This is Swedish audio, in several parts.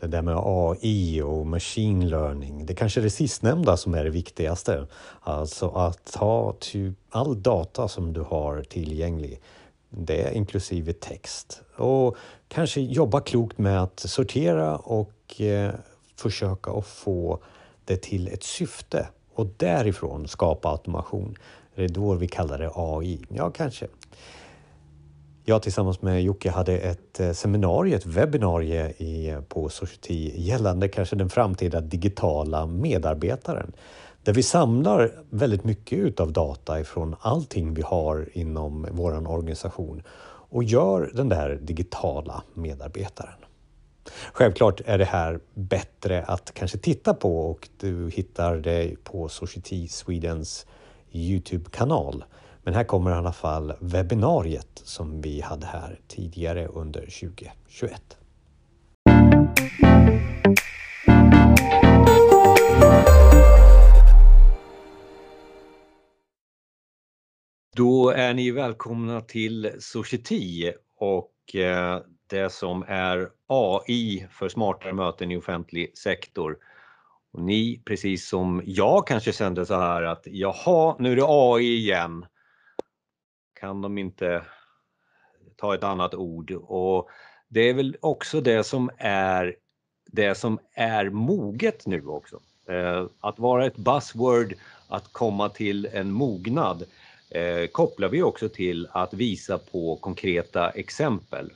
det där med AI och machine learning. Det kanske är det sistnämnda som är det viktigaste. Alltså att ta typ all data som du har tillgänglig, det inklusive text. Och kanske jobba klokt med att sortera och eh, försöka att få det till ett syfte och därifrån skapa automation. Det är då vi kallar det AI. Ja, kanske. Jag tillsammans med Jocke hade ett eh, seminarium, ett webbinarie i, eh, på Society gällande kanske den framtida digitala medarbetaren. Där vi samlar väldigt mycket utav data ifrån allting vi har inom vår organisation och gör den där digitala medarbetaren. Självklart är det här bättre att kanske titta på och du hittar det på Society Swedens Youtube-kanal. Men här kommer i alla fall webbinariet som vi hade här tidigare under 2021. Då är ni välkomna till Society och eh, det som är AI för smartare möten i offentlig sektor. Och ni, precis som jag kanske kände så här att jaha, nu är det AI igen. Kan de inte ta ett annat ord? Och det är väl också det som är det som är moget nu också. Eh, att vara ett buzzword, att komma till en mognad eh, kopplar vi också till att visa på konkreta exempel.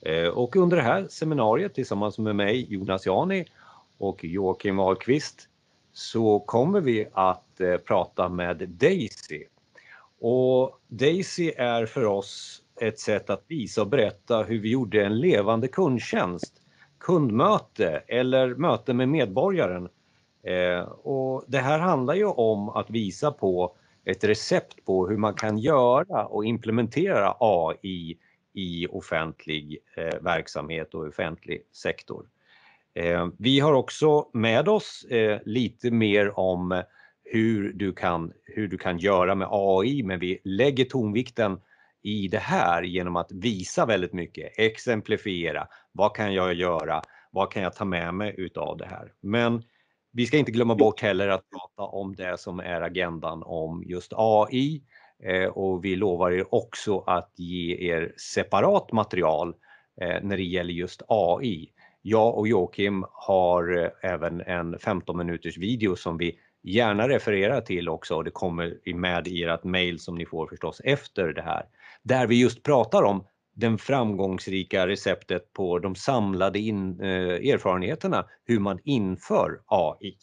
Eh, och under det här seminariet tillsammans med mig, Jonas Jani och Joakim Ahlqvist så kommer vi att prata med Daisy. Och Daisy är för oss ett sätt att visa och berätta hur vi gjorde en levande kundtjänst, kundmöte eller möte med medborgaren. Eh, och det här handlar ju om att visa på ett recept på hur man kan göra och implementera AI i offentlig eh, verksamhet och offentlig sektor. Eh, vi har också med oss eh, lite mer om hur du, kan, hur du kan göra med AI men vi lägger tonvikten i det här genom att visa väldigt mycket, exemplifiera. Vad kan jag göra? Vad kan jag ta med mig utav det här? Men vi ska inte glömma bort heller att prata om det som är agendan om just AI eh, och vi lovar er också att ge er separat material eh, när det gäller just AI. Jag och Joakim har eh, även en 15 minuters video som vi gärna referera till också och det kommer med i ert mail som ni får förstås efter det här. Där vi just pratar om den framgångsrika receptet på de samlade in, eh, erfarenheterna hur man inför AI.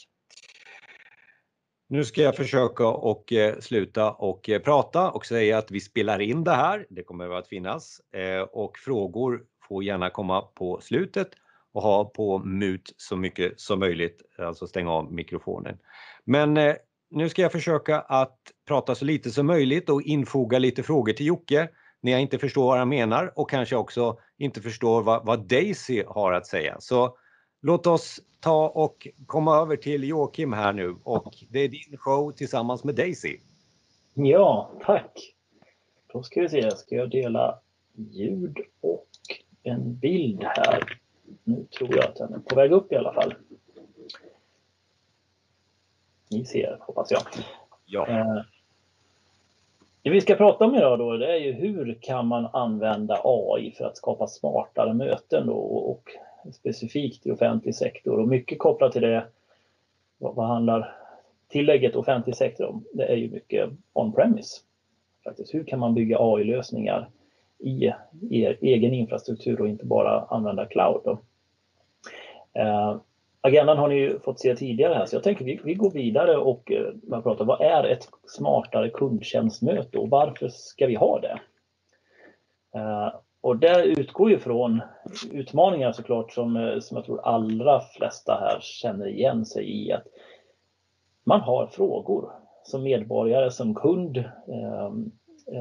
Nu ska jag försöka och eh, sluta och eh, prata och säga att vi spelar in det här. Det kommer att finnas eh, och frågor får gärna komma på slutet och ha på mut så mycket som möjligt, alltså stänga av mikrofonen. Men eh, nu ska jag försöka att prata så lite som möjligt och infoga lite frågor till Jocke när jag inte förstår vad han menar och kanske också inte förstår vad, vad Daisy har att säga. Så Låt oss ta och komma över till Joakim här nu och det är din show tillsammans med Daisy. Ja, tack. Då ska vi se, ska jag dela ljud och en bild här. Nu tror jag att den är på väg upp i alla fall. Ni ser, hoppas jag. Ja. Eh, det vi ska prata om idag då, det är ju hur kan man använda AI för att skapa smartare möten då och specifikt i offentlig sektor och mycket kopplat till det vad, vad handlar tillägget offentlig sektor om? Det är ju mycket on-premise. Faktiskt. Hur kan man bygga AI-lösningar i er egen infrastruktur och inte bara använda cloud? Då? Eh, agendan har ni ju fått se tidigare här så jag tänker vi, vi går vidare och eh, man pratar vad är ett smartare kundtjänstmöte och varför ska vi ha det? Eh, och det utgår ju från utmaningar såklart som, eh, som jag tror allra flesta här känner igen sig i. att Man har frågor som medborgare, som kund.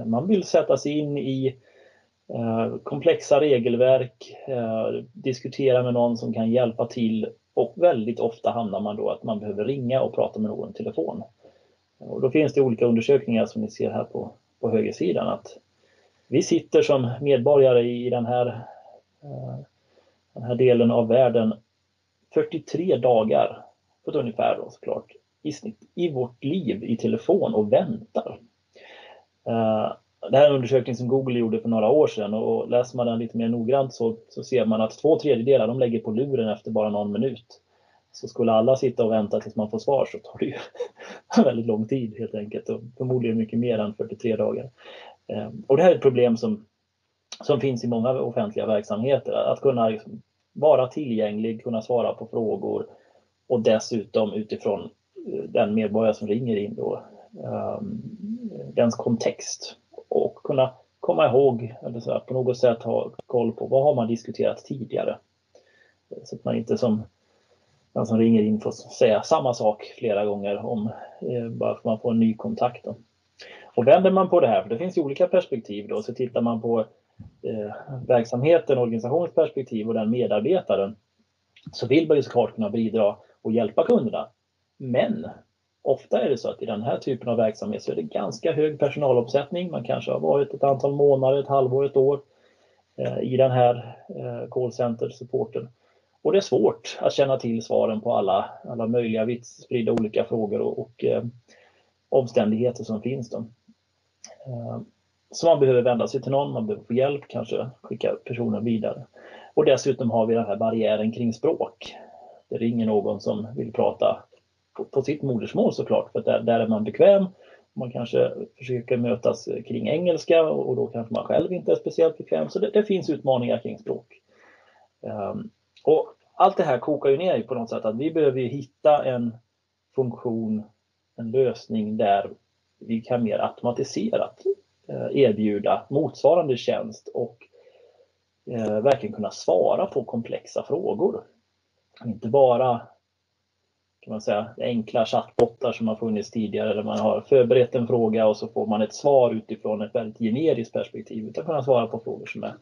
Man vill sätta sig in i komplexa regelverk, diskutera med någon som kan hjälpa till och väldigt ofta hamnar man då att man behöver ringa och prata med någon i telefon. Och då finns det olika undersökningar som ni ser här på, på högersidan att vi sitter som medborgare i den här, eh, den här delen av världen 43 dagar på ett ungefär då, såklart i snitt i vårt liv i telefon och väntar. Eh, det här är en undersökning som Google gjorde för några år sedan och läser man den lite mer noggrant så, så ser man att två tredjedelar de lägger på luren efter bara någon minut. Så skulle alla sitta och vänta tills man får svar så tar det ju väldigt lång tid helt enkelt och förmodligen mycket mer än 43 dagar. Ehm, och det här är ett problem som, som finns i många offentliga verksamheter. Att kunna liksom vara tillgänglig, kunna svara på frågor och dessutom utifrån eh, den medborgare som ringer in då, um, dens kontext och kunna komma ihåg eller så här, på något sätt ha koll på vad har man diskuterat tidigare. Så att man inte som den som ringer in får säga samma sak flera gånger om eh, bara för att man får en ny kontakt. Då. Och vänder man på det här, för det finns ju olika perspektiv då, så tittar man på eh, verksamheten, organisationens perspektiv och den medarbetaren så vill man ju såklart kunna bidra och hjälpa kunderna. Men ofta är det så att i den här typen av verksamhet så är det ganska hög personalomsättning. Man kanske har varit ett antal månader, ett halvår, ett år eh, i den här eh, callcenter-supporten. Och det är svårt att känna till svaren på alla, alla möjliga vitt spridda olika frågor och, och eh, omständigheter som finns. Då. Eh, så man behöver vända sig till någon, man behöver få hjälp, kanske skicka personen vidare. Och dessutom har vi den här barriären kring språk. Det ringer någon som vill prata på, på sitt modersmål såklart, för där, där är man bekväm. Man kanske försöker mötas eh, kring engelska och då kanske man själv inte är speciellt bekväm. Så det, det finns utmaningar kring språk. Um, och allt det här kokar ju ner på något sätt att vi behöver hitta en funktion, en lösning där vi kan mer automatiserat eh, erbjuda motsvarande tjänst och eh, verkligen kunna svara på komplexa frågor. Inte bara kan man säga, enkla chattbottar som har funnits tidigare där man har förberett en fråga och så får man ett svar utifrån ett väldigt generiskt perspektiv utan kunna svara på frågor som är,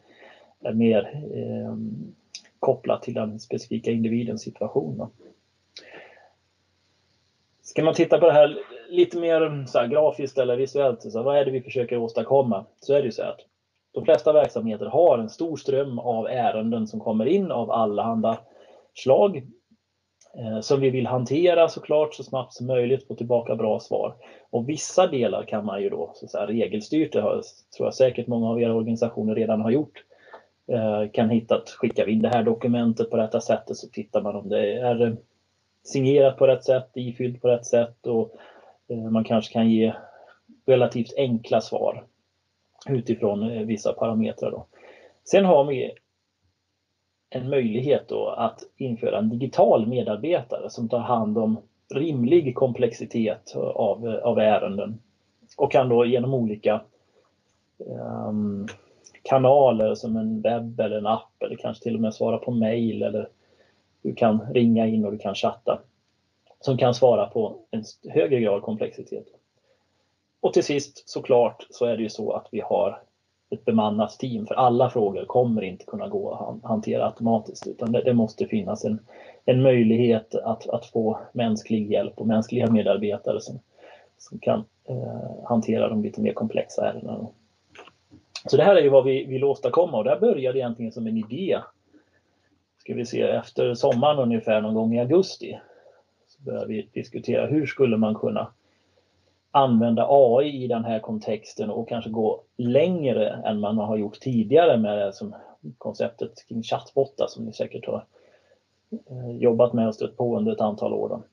är mer eh, kopplat till den specifika individens situation. Då. Ska man titta på det här lite mer så grafiskt eller visuellt, så vad är det vi försöker åstadkomma? Så är det ju så att de flesta verksamheter har en stor ström av ärenden som kommer in av allehanda slag Eh, som vi vill hantera såklart så snabbt som möjligt, få tillbaka bra svar. Och vissa delar kan man ju då så att säga, regelstyrt, det har, tror jag säkert många av era organisationer redan har gjort, eh, kan hitta att skickar vi in det här dokumentet på detta sättet så tittar man om det är eh, signerat på rätt sätt, ifyllt på rätt sätt och man kanske kan ge relativt enkla svar utifrån vissa parametrar. Då. Sen har vi en möjlighet då att införa en digital medarbetare som tar hand om rimlig komplexitet av, av ärenden och kan då genom olika um, kanaler som en webb eller en app eller kanske till och med svara på mail eller du kan ringa in och du kan chatta som kan svara på en högre grad komplexitet. Och till sist såklart så är det ju så att vi har ett bemannat team för alla frågor kommer inte kunna gå att hantera automatiskt utan det, det måste finnas en, en möjlighet att, att få mänsklig hjälp och mänskliga medarbetare som, som kan eh, hantera de lite mer komplexa ärendena. Så det här är ju vad vi vill åstadkomma och det här började egentligen som en idé. Ska vi se, efter sommaren ungefär någon gång i augusti så började vi diskutera hur skulle man kunna använda AI i den här kontexten och kanske gå längre än man har gjort tidigare med det som konceptet kring chattbottar som ni säkert har eh, jobbat med och stött på under ett antal år. Då.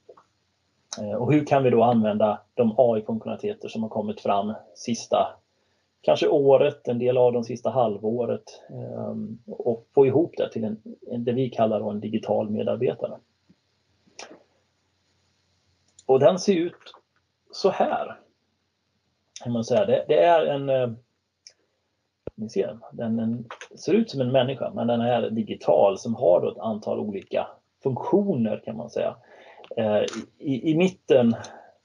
Eh, och hur kan vi då använda de AI-funktionaliteter som har kommit fram sista kanske året, en del av de sista halvåret ehm, och få ihop det till en, det vi kallar en digital medarbetare. Och den ser ut så här. man säga. Det, det är en eh, ni ser, den, den, ser ut som en människa men den är digital som har ett antal olika funktioner kan man säga. Eh, I, i mitten,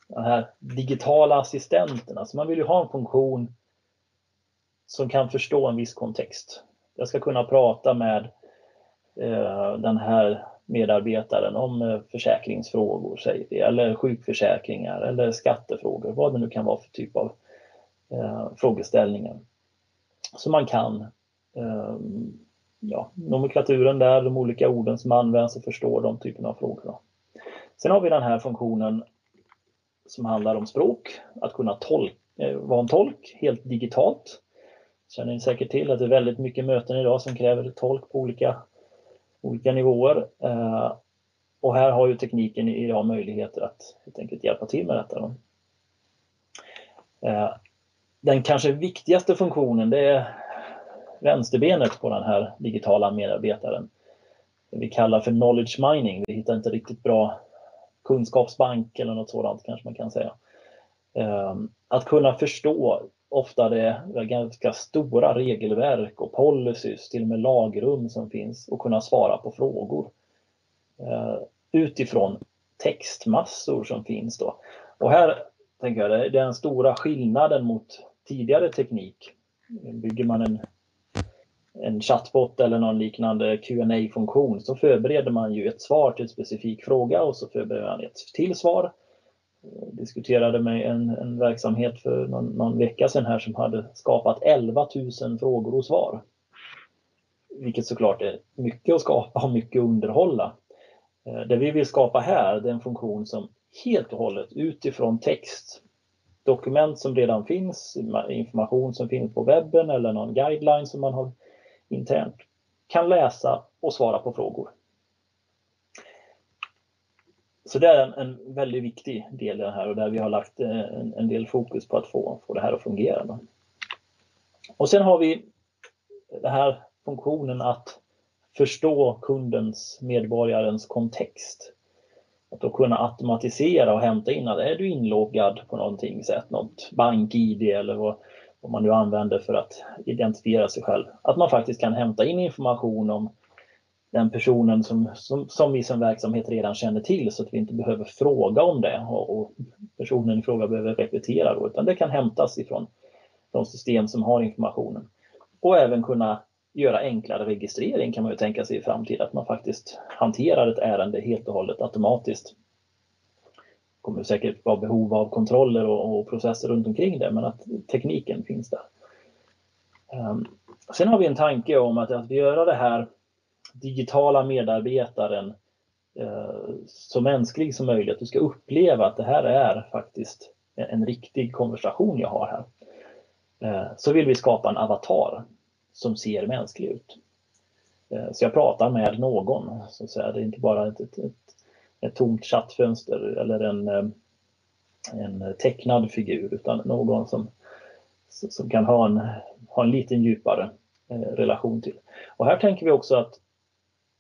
de här digitala assistenterna, så man vill ju ha en funktion som kan förstå en viss kontext. Jag ska kunna prata med eh, den här medarbetaren om eh, försäkringsfrågor, säger vi, eller sjukförsäkringar eller skattefrågor, vad det nu kan vara för typ av eh, frågeställningar. Så man kan eh, ja, nomenklaturen där, de olika orden som används och förstår de typerna av frågor. Sen har vi den här funktionen som handlar om språk, att kunna tolka, eh, vara en tolk helt digitalt. Känner ni säkert till att det är väldigt mycket möten idag som kräver tolk på olika, olika nivåer. Eh, och här har ju tekniken idag möjligheter att helt enkelt hjälpa till med detta. Eh, den kanske viktigaste funktionen det är vänsterbenet på den här digitala medarbetaren. Det vi kallar för knowledge mining. Vi hittar inte riktigt bra kunskapsbank eller något sådant kanske man kan säga. Eh, att kunna förstå ofta det ganska stora regelverk och policies, till och med lagrum som finns och kunna svara på frågor eh, utifrån textmassor som finns då. Och här tänker jag det är den stora skillnaden mot tidigare teknik. Bygger man en en chatbot eller någon liknande qa funktion så förbereder man ju ett svar till en specifik fråga och så förbereder man ett till svar. Eh, diskuterade med en, en verksamhet för någon, någon, vecka sedan här som hade skapat 11 000 frågor och svar. Vilket såklart är mycket att skapa och mycket att underhålla. Eh, det vi vill skapa här det är en funktion som helt och hållet utifrån text, dokument som redan finns, information som finns på webben eller någon guideline som man har internt kan läsa och svara på frågor. Så det är en, en väldigt viktig del i det här och där vi har lagt eh, en, en del fokus på att få, få det här att fungera. Och sen har vi den här funktionen att förstå kundens, medborgarens kontext. Att då kunna automatisera och hämta in att är du inloggad på någonting sätt, något bank-id eller vad, vad man nu använder för att identifiera sig själv. Att man faktiskt kan hämta in information om den personen som, som, som vi som verksamhet redan känner till så att vi inte behöver fråga om det och, och personen i fråga behöver repetera då, utan det kan hämtas ifrån de system som har informationen. Och även kunna göra enklare registrering kan man ju tänka sig i framtiden, att man faktiskt hanterar ett ärende helt och hållet automatiskt Det kommer säkert vara behov av kontroller och, och, processer runt omkring det, men att tekniken finns där. Um, sen har vi en tanke om att, att göra det här digitala medarbetaren eh, så mänsklig som möjligt. Du ska uppleva att det här är faktiskt en, riktig konversation jag har här. Eh, så vill vi skapa en avatar som ser mänsklig ut. Eh, så jag pratar med någon, så att säga. det är inte bara ett, ett, ett ett tomt chattfönster eller en, en tecknad figur utan någon som, som kan ha en, ha en lite djupare relation till. Och här tänker vi också att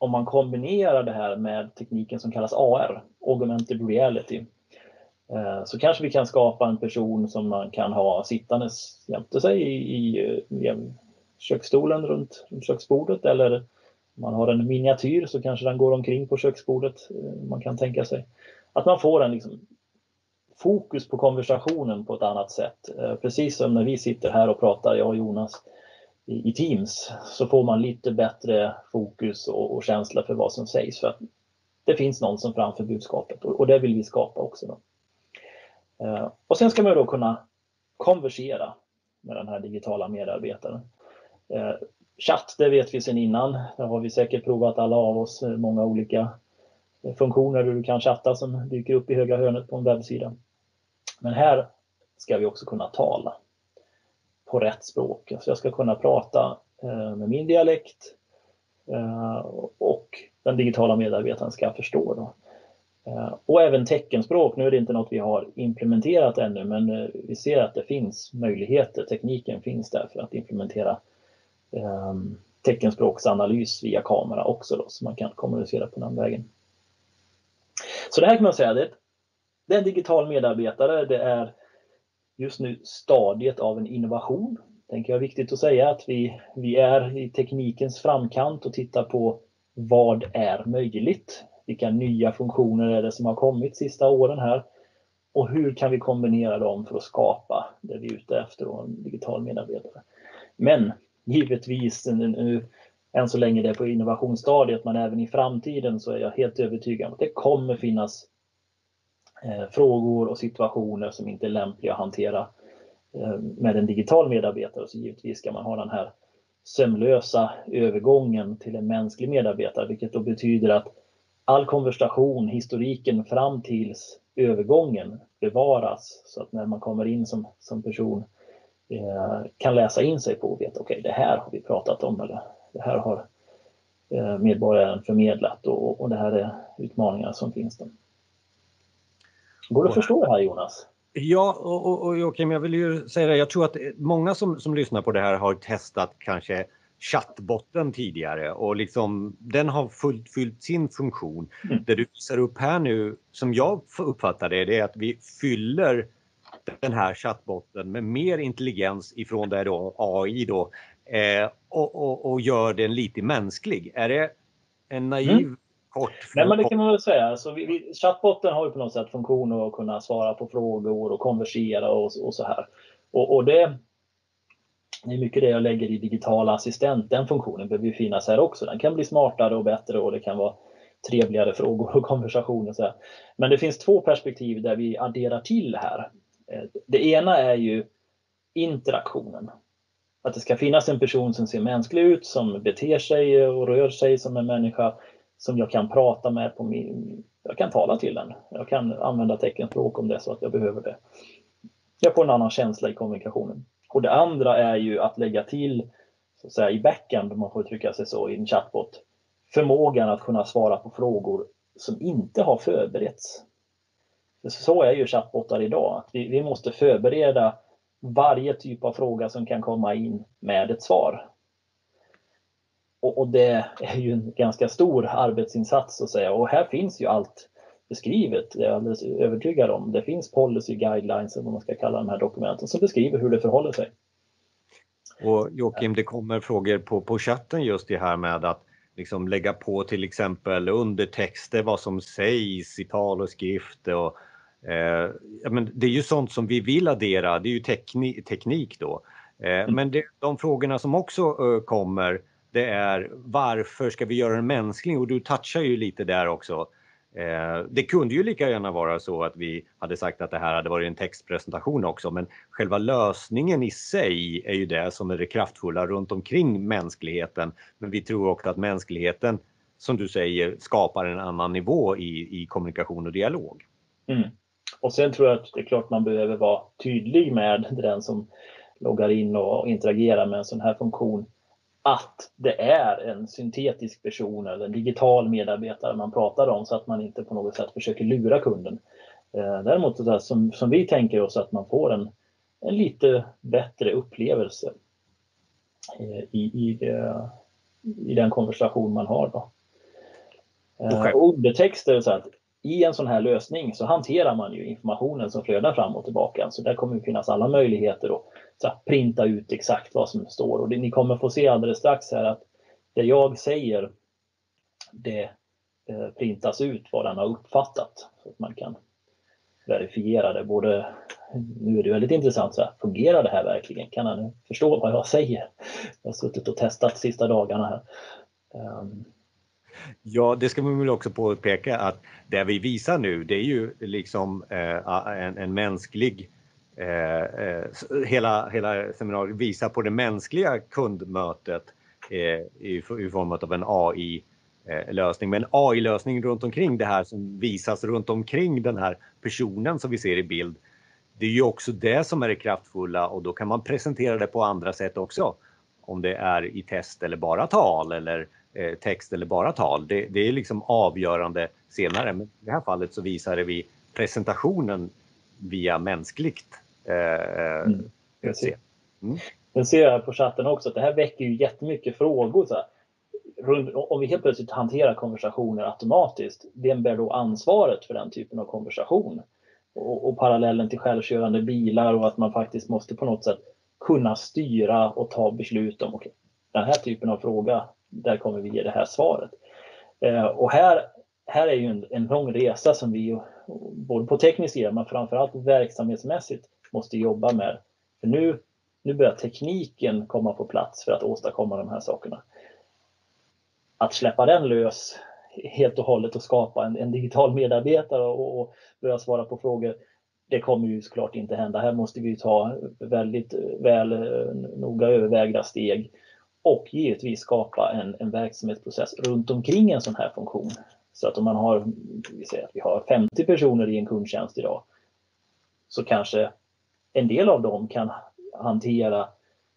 om man kombinerar det här med tekniken som kallas AR, Augmented Reality, eh, så kanske vi kan skapa en person som man kan ha sittandes jämte sig i, i, i köksstolen runt, runt köksbordet eller man har en miniatyr så kanske den går omkring på köksbordet. Eh, man kan tänka sig att man får en liksom fokus på konversationen på ett annat sätt. Eh, precis som när vi sitter här och pratar, jag och Jonas, i, Teams, så får man lite bättre fokus och, och känsla för vad som sägs. För att det finns någon som framför budskapet och, och det vill vi skapa också. Då. Eh, och sen ska man då kunna konversera med den här digitala medarbetaren. Eh, chatt, det vet vi sedan innan. Där har vi säkert provat alla av oss eh, många olika eh, funktioner där du kan chatta som dyker upp i högra hörnet på en webbsida. Men här ska vi också kunna tala på rätt språk. Alltså jag ska kunna prata eh, med min dialekt eh, och den digitala medarbetaren ska förstå. Då. Eh, och även teckenspråk, nu är det inte något vi har implementerat ännu men eh, vi ser att det finns möjligheter, tekniken finns där för att implementera eh, teckenspråksanalys via kamera också då, så man kan kommunicera på den vägen. Så det här kan man säga, det, det är en digital medarbetare, det är just nu stadiet av en innovation. Tänker jag är viktigt att säga att vi, vi är i teknikens framkant och tittar på vad är möjligt? Vilka nya funktioner är det som har kommit sista åren här? Och hur kan vi kombinera dem för att skapa det vi är ute efter, en digital medarbetare? Men givetvis nu, än så länge det är på innovationsstadiet, men även i framtiden så är jag helt övertygad om att det kommer finnas Eh, frågor och situationer som inte är lämpliga att hantera eh, med en digital medarbetare. Så givetvis ska man ha den här sömlösa övergången till en mänsklig medarbetare, vilket då betyder att all konversation, historiken fram tills övergången bevaras så att när man kommer in som, som person eh, kan läsa in sig på och veta okej, okay, det här har vi pratat om eller det här har eh, medborgaren förmedlat och, och det här är utmaningar som finns. Där. Går det att förstå det här Jonas? Ja, och, och, och Joakim, jag vill ju säga det, jag tror att många som, som lyssnar på det här har testat kanske chattbotten tidigare och liksom den har fullt, fyllt sin funktion. Mm. Det du visar upp här nu, som jag uppfattar det, det är att vi fyller den här chattbotten med mer intelligens ifrån det då AI då eh, och, och, och, gör den lite mänsklig. Är det en naiv mm. Kort Nej men det kan man väl säga. Alltså, vi, vi, chattbotten har ju på något sätt funktion att kunna svara på frågor och konversera och, och så här. Och, och det, det är mycket det jag lägger i digital assistent. Den funktionen behöver ju finnas här också. Den kan bli smartare och bättre och det kan vara trevligare frågor och konversationer. Men det finns två perspektiv där vi adderar till här. Eh, det ena är ju interaktionen. Att det ska finnas en person som ser mänsklig ut, som beter sig och rör sig som en människa som jag kan prata med på min... Jag kan tala till den. Jag kan använda teckenspråk om det är så att jag behöver det. Jag får en annan känsla i kommunikationen. Och det andra är ju att lägga till så att säga, i backend, om man får uttrycka sig så, i en chatbot, förmågan att kunna svara på frågor som inte har förberetts. Så är ju chattbottar idag. Vi, vi måste förbereda varje typ av fråga som kan komma in med ett svar. Och, och, det är ju en ganska stor arbetsinsats att säga och här finns ju allt beskrivet, det är jag alldeles övertygad om. Det finns policy guidelines, eller vad man ska kalla de här dokumenten, som beskriver hur det förhåller sig. Och Joakim, det kommer frågor på, på chatten just det här med att liksom lägga på till exempel undertexter, vad som sägs i tal och skrift. Och, eh, men det är ju sånt som vi vill addera, det är ju tekni teknik då. Eh, mm. Men det, de frågorna som också eh, kommer, det är varför ska vi göra en mänsklig? Och du touchar ju lite där också. Eh, det kunde ju lika gärna vara så att vi hade sagt att det här hade varit en textpresentation också men själva lösningen i sig är ju det som är det kraftfulla runt omkring mänskligheten. Men vi tror också att mänskligheten, som du säger, skapar en annan nivå i, i kommunikation och dialog. Mm. Och sen tror jag att det är klart man behöver vara tydlig med den som loggar in och interagerar med en sån här funktion att det är en syntetisk person eller en digital medarbetare man pratar om så att man inte på något sätt försöker lura kunden. Eh, däremot så som, som vi tänker oss att man får en, en lite bättre upplevelse eh, i, i, det, i den konversation man har. Då. Eh, okay. undertexter, så att i en sån här lösning så hanterar man ju informationen som flödar fram och tillbaka. Så där kommer det finnas alla möjligheter att så printa ut exakt vad som står. Och det, ni kommer få se alldeles strax här att det jag säger, det eh, printas ut vad den har uppfattat. Så att man kan verifiera det. Både, nu är det väldigt intressant, så här, fungerar det här verkligen? Kan han förstå vad jag säger? Jag har suttit och testat sista dagarna här. Um, Ja, det ska man väl också påpeka att det vi visar nu, det är ju liksom eh, en, en, mänsklig eh, Eh, eh, hela, hela seminariet visar på det mänskliga kundmötet eh, i, i form av en AI-lösning. Eh, Men AI-lösning runt omkring det här som visas runt omkring den här personen som vi ser i bild. Det är ju också det som är det kraftfulla och då kan man presentera det på andra sätt också. Om det är i test eller bara tal eller text eller bara tal. Det, det, är liksom avgörande senare. Men i det här fallet så visade vi presentationen via mänskligt mm. Jag ser. Mm. Den ser jag på chatten också att det här väcker ju jättemycket frågor. Så här. Om vi helt plötsligt hanterar konversationer automatiskt, vem bär då ansvaret för den typen av konversation? Och, och parallellen till självkörande bilar och att man faktiskt måste på något sätt kunna styra och ta beslut om okay, den här typen av fråga där kommer vi ge det här svaret. Eh, och här, här är ju en, en lång resa som vi både på teknisk sida men framförallt verksamhetsmässigt måste jobba med. För nu, nu börjar tekniken komma på plats för att åstadkomma de här sakerna. Att släppa den lös helt och hållet och skapa en, en digital medarbetare och, och börja svara på frågor det kommer ju såklart inte hända. Här måste vi ta väldigt väl eh, noga övervägda steg och givetvis skapa en, en verksamhetsprocess runt omkring en sån här funktion. Så att om man har, vi säger att vi har 50 personer i en kundtjänst idag, så kanske en del av dem kan hantera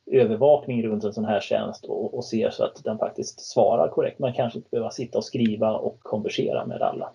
övervakning runt en sån här tjänst och, och ser så att den faktiskt svarar korrekt. Man kanske inte behöver sitta och skriva och konversera med alla.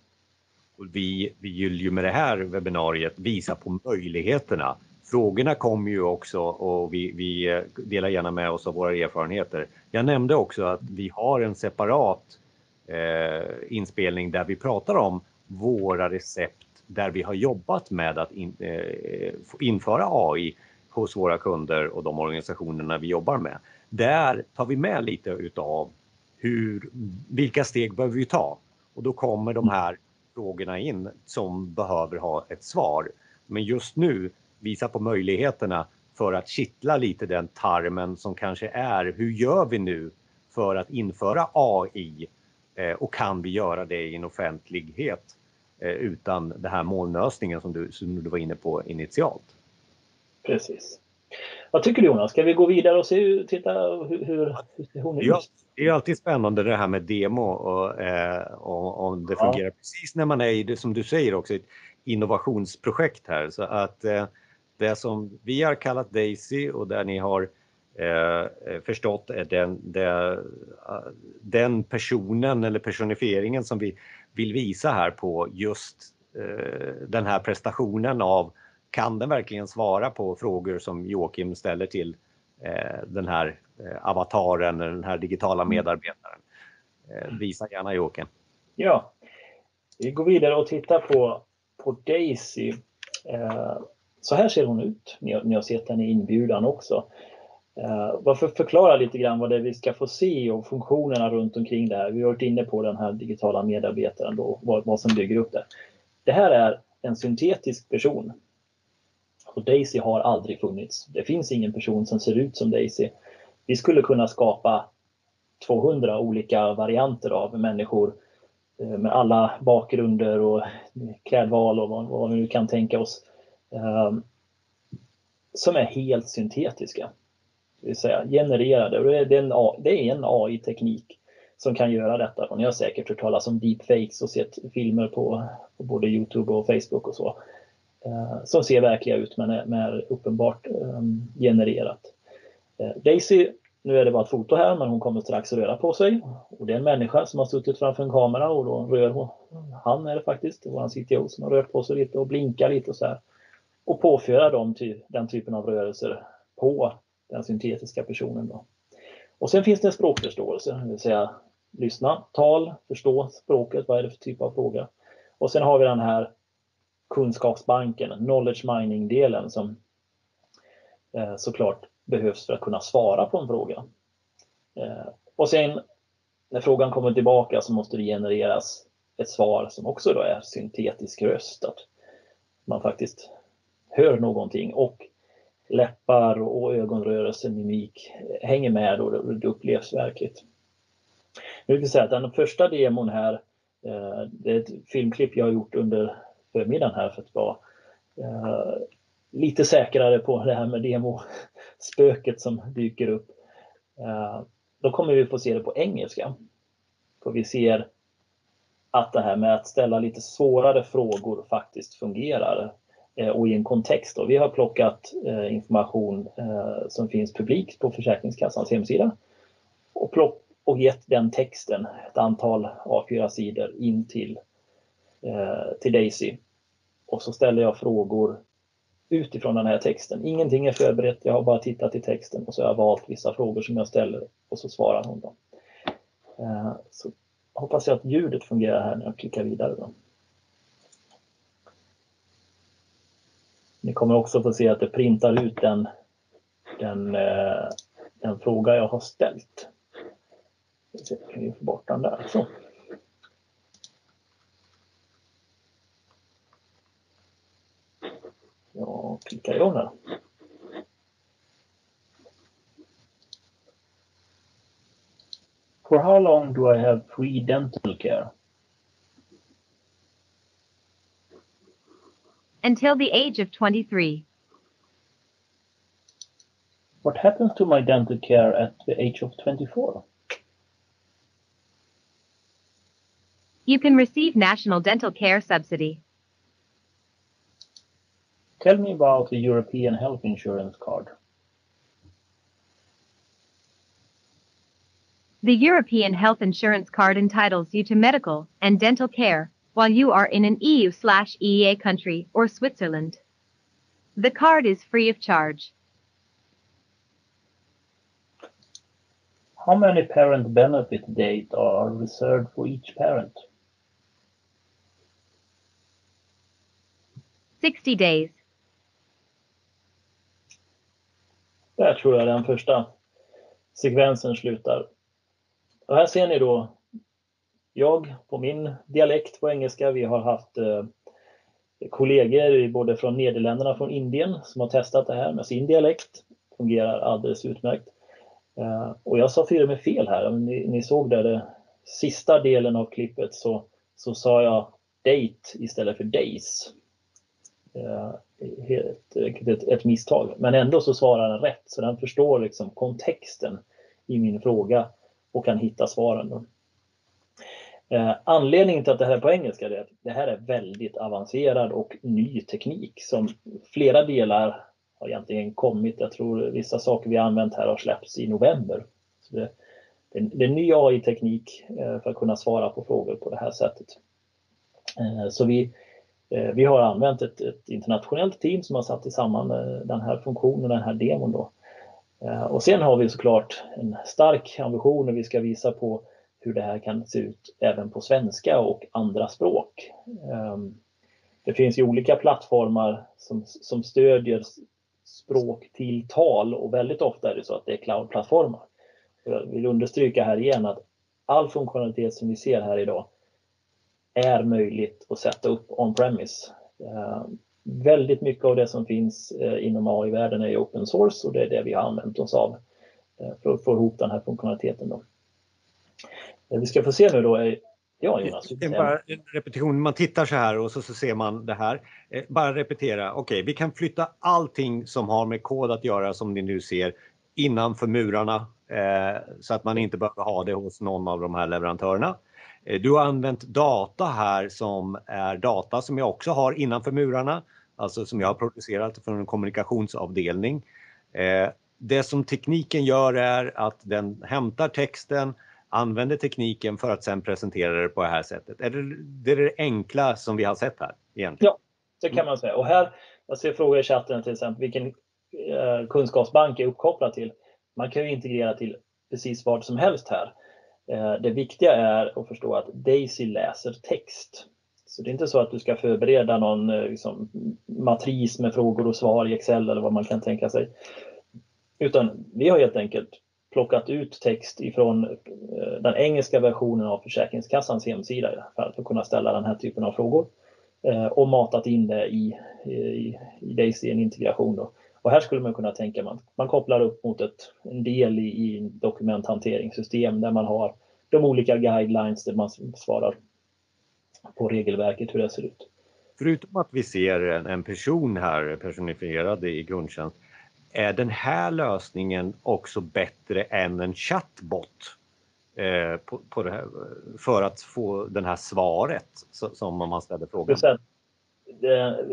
Vi, vi vill ju med det här webbinariet visa på möjligheterna. Frågorna kommer ju också och vi, vi delar gärna med oss av våra erfarenheter. Jag nämnde också att vi har en separat eh, inspelning där vi pratar om våra recept där vi har jobbat med att in, eh, införa AI hos våra kunder och de organisationerna vi jobbar med. Där tar vi med lite utav hur, vilka steg behöver vi ta? Och då kommer de här frågorna in som behöver ha ett svar. Men just nu visa på möjligheterna för att kittla lite den tarmen som kanske är hur gör vi nu för att införa AI eh, och kan vi göra det i en offentlighet utan den här molnlösningen som du, som du var inne på initialt. Precis. Vad tycker du Jonas? Ska vi gå vidare och se, titta hur, hur, hur hon är? Ja, det är alltid spännande det här med demo och, eh, om det fungerar ja. precis när man är i det som du säger också ett innovationsprojekt här så att eh, det som vi har kallat Daisy och där ni har eh, förstått är den, det, den personen eller personifieringen som vi vill visa här på just eh, den här prestationen av kan den verkligen svara på frågor som Joakim ställer till eh, den här eh, avataren, den här digitala mm. medarbetaren? Eh, visa gärna Joakim. Ja, vi går vidare och tittar på, på Daisy. Eh, så här ser hon ut. Ni har, ni har sett henne i inbjudan också. Eh, uh, varför förklara lite grann vad det är vi ska få se och funktionerna runt omkring det här. Vi har varit inne på den här digitala medarbetaren då, vad, vad som bygger upp det. Det här är en syntetisk person och Daisy har aldrig funnits. Det finns ingen person som ser ut som Daisy. Vi skulle kunna skapa 200 olika varianter av människor eh, med alla bakgrunder och klädval och vad, vad vi nu kan tänka oss. Um, som är helt syntetiska. Det vill säga genererade. Det är en, det är en AI-teknik som kan göra detta. Och ni har säkert hört talas om deepfakes och sett filmer på, på både Youtube och Facebook och så. Eh, som ser verkliga ut men är, men är uppenbart eh, genererat. Eh, Daisy, nu är det bara ett foto här men hon kommer strax att röra på sig. Och det är en människa som har suttit framför en kamera och då rör hon, han är det faktiskt, vår CTO som har rört på sig lite och blinkar lite och så här. Och påföra dem till den typen av rörelser på den syntetiska personen. Då. Och sen finns det en språkförståelse, det vill säga lyssna, tal, förstå språket, vad är det för typ av fråga. Och sen har vi den här kunskapsbanken, knowledge mining-delen som eh, såklart behövs för att kunna svara på en fråga. Eh, och sen när frågan kommer tillbaka så måste det genereras ett svar som också då är syntetisk röst. Att man faktiskt hör någonting och läppar och ögonrörelse, mimik hänger med och det upplevs verkligt. Nu vill säga att den första demon här, eh, det är ett filmklipp jag har gjort under förmiddagen här för att vara eh, lite säkrare på det här med demospöket som dyker upp. Eh, då kommer vi få se det på engelska. För vi ser att det här med att ställa lite svårare frågor faktiskt fungerar Eh, och i en kontext. Vi har plockat eh, information eh, som finns publikt på Försäkringskassans hemsida och, plock, och gett den texten, ett antal A4-sidor, in till till Daisy. Och så ställer jag frågor utifrån den här texten. Ingenting är förberett, jag har bara tittat i texten och så har jag valt vissa frågor som jag ställer och så svarar hon dem. Så hoppas jag att ljudet fungerar här när jag klickar vidare. Då. Ni kommer också få se att det printar ut den, den, eh, den fråga jag har ställt. Kan vi få bort den där. Så. Jag klickar igång den. For how long do I have free dental care? Until the age of 23. What happens to my dental care at the age of 24? You can receive National Dental Care Subsidy. Tell me about the European health insurance card. The European Health Insurance Card entitles you to medical and dental care while you are in an EU slash EEA country or Switzerland. The card is free of charge. How many parent benefit days are reserved for each parent? 60 days. Där tror jag den första sekvensen slutar. Och här ser ni då jag på min dialekt på engelska. Vi har haft eh, kollegor både från Nederländerna och från Indien som har testat det här med sin dialekt. Fungerar alldeles utmärkt. Eh, och jag sa fyra med fel här. Ni, ni såg där det sista delen av klippet så, så sa jag date istället för days. Eh, helt ett, ett misstag. Men ändå så svarar den rätt så den förstår liksom kontexten i min fråga och kan hitta svaren. Eh, anledningen till att det här är på engelska är att det här är väldigt avancerad och ny teknik som flera delar har egentligen kommit. Jag tror vissa saker vi använt här har släppts i november. Så det, det, det är ny AI-teknik eh, för att kunna svara på frågor på det här sättet. Eh, så vi, eh, vi har använt ett, ett internationellt team som har satt samman eh, den här funktionen, den här demon. Då. Eh, och sen har vi såklart en stark ambition när vi ska visa på hur det här kan se ut även på svenska och andra språk. Ehm, det finns ju olika plattformar som, som stödjer språk till tal och väldigt ofta är det så att det är cloudplattformar. Jag vill understryka här igen att all funktionalitet som vi ser här idag är möjligt att sätta upp on-premise. Ehm, väldigt mycket av det som finns eh, inom AI-världen är open source och det är det vi har använt oss av eh, för att få ihop den här funktionaliteten. Då. Det vi ska få se nu då är Ja, Jonas. Bara en repetition, man tittar så här och så, så ser man det här. Eh, bara repetera, okej, okay, vi kan flytta allting som har med kod att göra som ni nu ser innanför murarna eh, så att man inte behöver ha det hos någon av de här leverantörerna. Eh, du har använt data här som är data som jag också har innanför murarna, alltså som jag har producerat från en kommunikationsavdelning. Eh, det som tekniken gör är att den hämtar texten, använder tekniken för att sen presentera det på det här sättet. Är det, det är det enkla som vi har sett här egentligen? Ja, det kan man säga. Och här, jag ser frågor i chatten till exempel, vilken eh, kunskapsbank är uppkopplad till? Man kan ju integrera till precis vad som helst här. Eh, det viktiga är att förstå att Daisy läser text. Så det är inte så att du ska förbereda någon eh, liksom, matris med frågor och svar i Excel eller vad man kan tänka sig. Utan vi har helt enkelt plockat ut text ifrån eh, den engelska versionen av Försäkringskassans hemsida för att kunna ställa den här typen av frågor eh, och matat in det i, eh, i, i Daisy, en integration. Då. Och här skulle man kunna tänka man, man kopplar upp mot ett, en del i, i dokumenthanteringssystem där man har de olika guidelines där man svarar på regelverket hur det ser ut. Förutom att vi ser en person här personifierad i grundtjänst är den här lösningen också bättre än en chatbot eh, på, på här, för att få det här svaret som man ställer frågan? Det,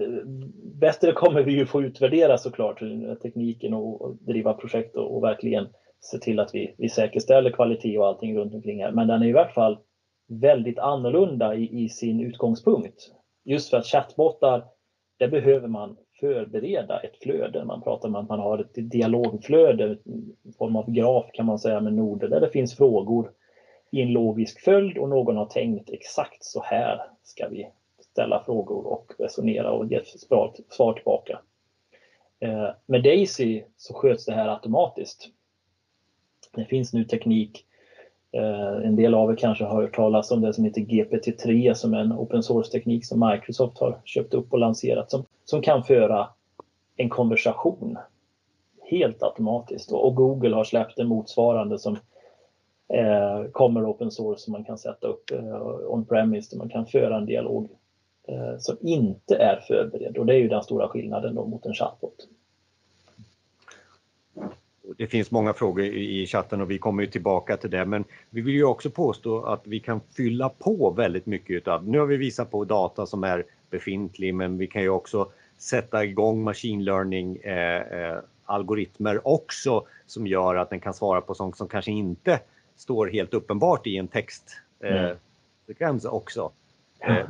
bättre kommer vi ju få utvärdera såklart tekniken och, och driva projekt och, och, verkligen se till att vi, vi säkerställer kvalitet och allting runt omkring här. Men den är i vart fall väldigt annorlunda i, i sin utgångspunkt. Just för att chattbottar, det behöver man förbereda ett flöde. Man pratar om att man har ett dialogflöde, en form av graf kan man säga med noder där det finns frågor i en logisk följd och någon har tänkt exakt så här ska vi ställa frågor och resonera och ge svar tillbaka. Eh, med Daisy så sköts det här automatiskt. Det finns nu teknik Eh, en del av er kanske har hört talas om det som heter GPT-3 som är en open source-teknik som Microsoft har köpt upp och lanserat som, som kan föra en konversation helt automatiskt. Och Google har släppt en motsvarande som eh, kommer open source som man kan sätta upp eh, on-premise där man kan föra en dialog eh, som inte är förberedd och det är ju den stora skillnaden då mot en chatbot det finns många frågor i chatten och vi kommer ju tillbaka till det, men vi vill ju också påstå att vi kan fylla på väldigt mycket utav, nu har vi visat på data som är befintlig, men vi kan ju också sätta igång machine learning eh, eh, algoritmer också som gör att den kan svara på sånt som kanske inte står helt uppenbart i en textsekvens eh, också. Ja. Eh,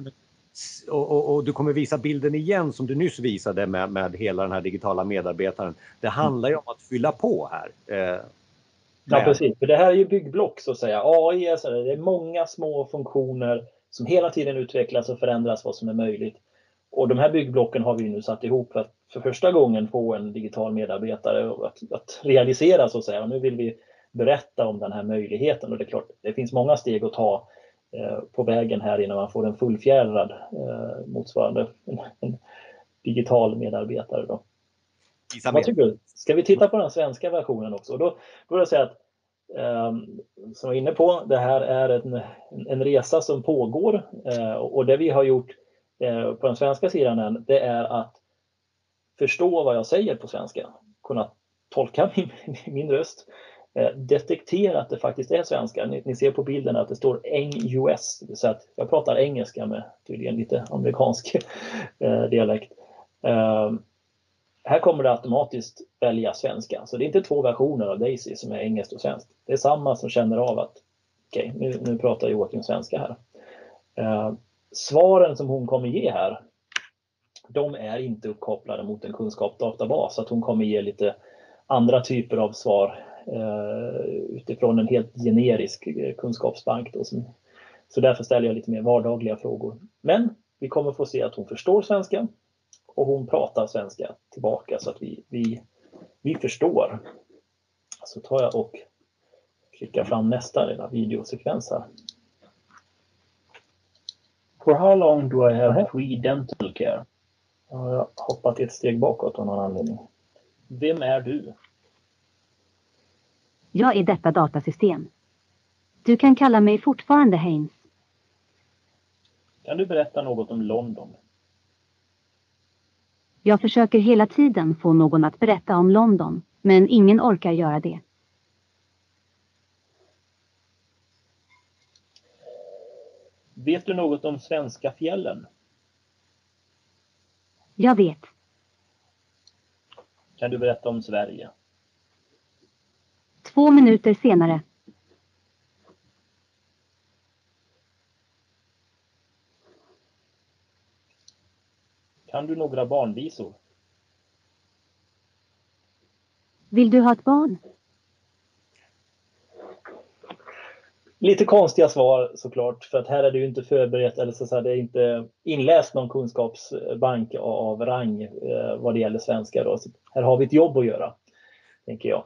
och, och, och, du kommer visa bilden igen som du nyss visade med, med hela den här digitala medarbetaren. Det handlar ju om att fylla på här. Eh, ja precis, för det här är ju byggblock så att säga. AI är, så det är många små funktioner som hela tiden utvecklas och förändras vad som är möjligt. Och de här byggblocken har vi nu satt ihop för att för första gången få en digital medarbetare att, att realisera så att säga. Och nu vill vi berätta om den här möjligheten och det är klart, det finns många steg att ta på vägen här innan man får en fullfjädrad eh, motsvarande en, digital medarbetare. Då. Vad tycker du? Ska vi titta på den svenska versionen också? Och då går det att säga att eh, som jag var inne på, det här är en, en resa som pågår eh, och det vi har gjort eh, på den svenska sidan det är att förstå vad jag säger på svenska, kunna tolka min, min röst, eh, Eh, detektera att det faktiskt är svenska. Ni, ni, ser på bilden att det står eng US, så att jag pratar engelska med tydligen lite amerikansk eh, dialekt. Ehm, här kommer det automatiskt välja svenska, så det är inte två versioner av Daisy som är engelskt och svenskt. Det är samma som känner av att okej, okay, nu, nu pratar Joakim svenska här. Ehm, svaren som hon kommer ge här de är inte uppkopplade mot en kunskapsdatabas. Så att hon kommer ge lite andra typer av svar utifrån en helt generisk eh, kunskapsbank. Då, som, så därför ställer jag lite mer vardagliga frågor. Men vi kommer få se att hon förstår svenska och hon pratar svenska tillbaka så att vi, vi, vi förstår. Så tar jag och klickar fram nästa lilla videosekvens här. For how long do I have free dental care? Jag har hoppat ett steg bakåt av någon anledning. Vem är du? Jag är detta datasystem. Du kan kalla mig fortfarande Haynes. Kan du berätta något om London? Jag försöker hela tiden få någon att berätta om London, men ingen orkar göra det. Vet du något om svenska fjällen? Jag vet. Kan du berätta om Sverige? Två minuter senare. Kan du några barnvisor? Vill du ha ett barn? Lite konstiga svar såklart, för att här är det ju inte förberett eller så, så det är inte inläst någon kunskapsbank av rang eh, vad det gäller svenska. Då. Så här har vi ett jobb att göra, tänker jag.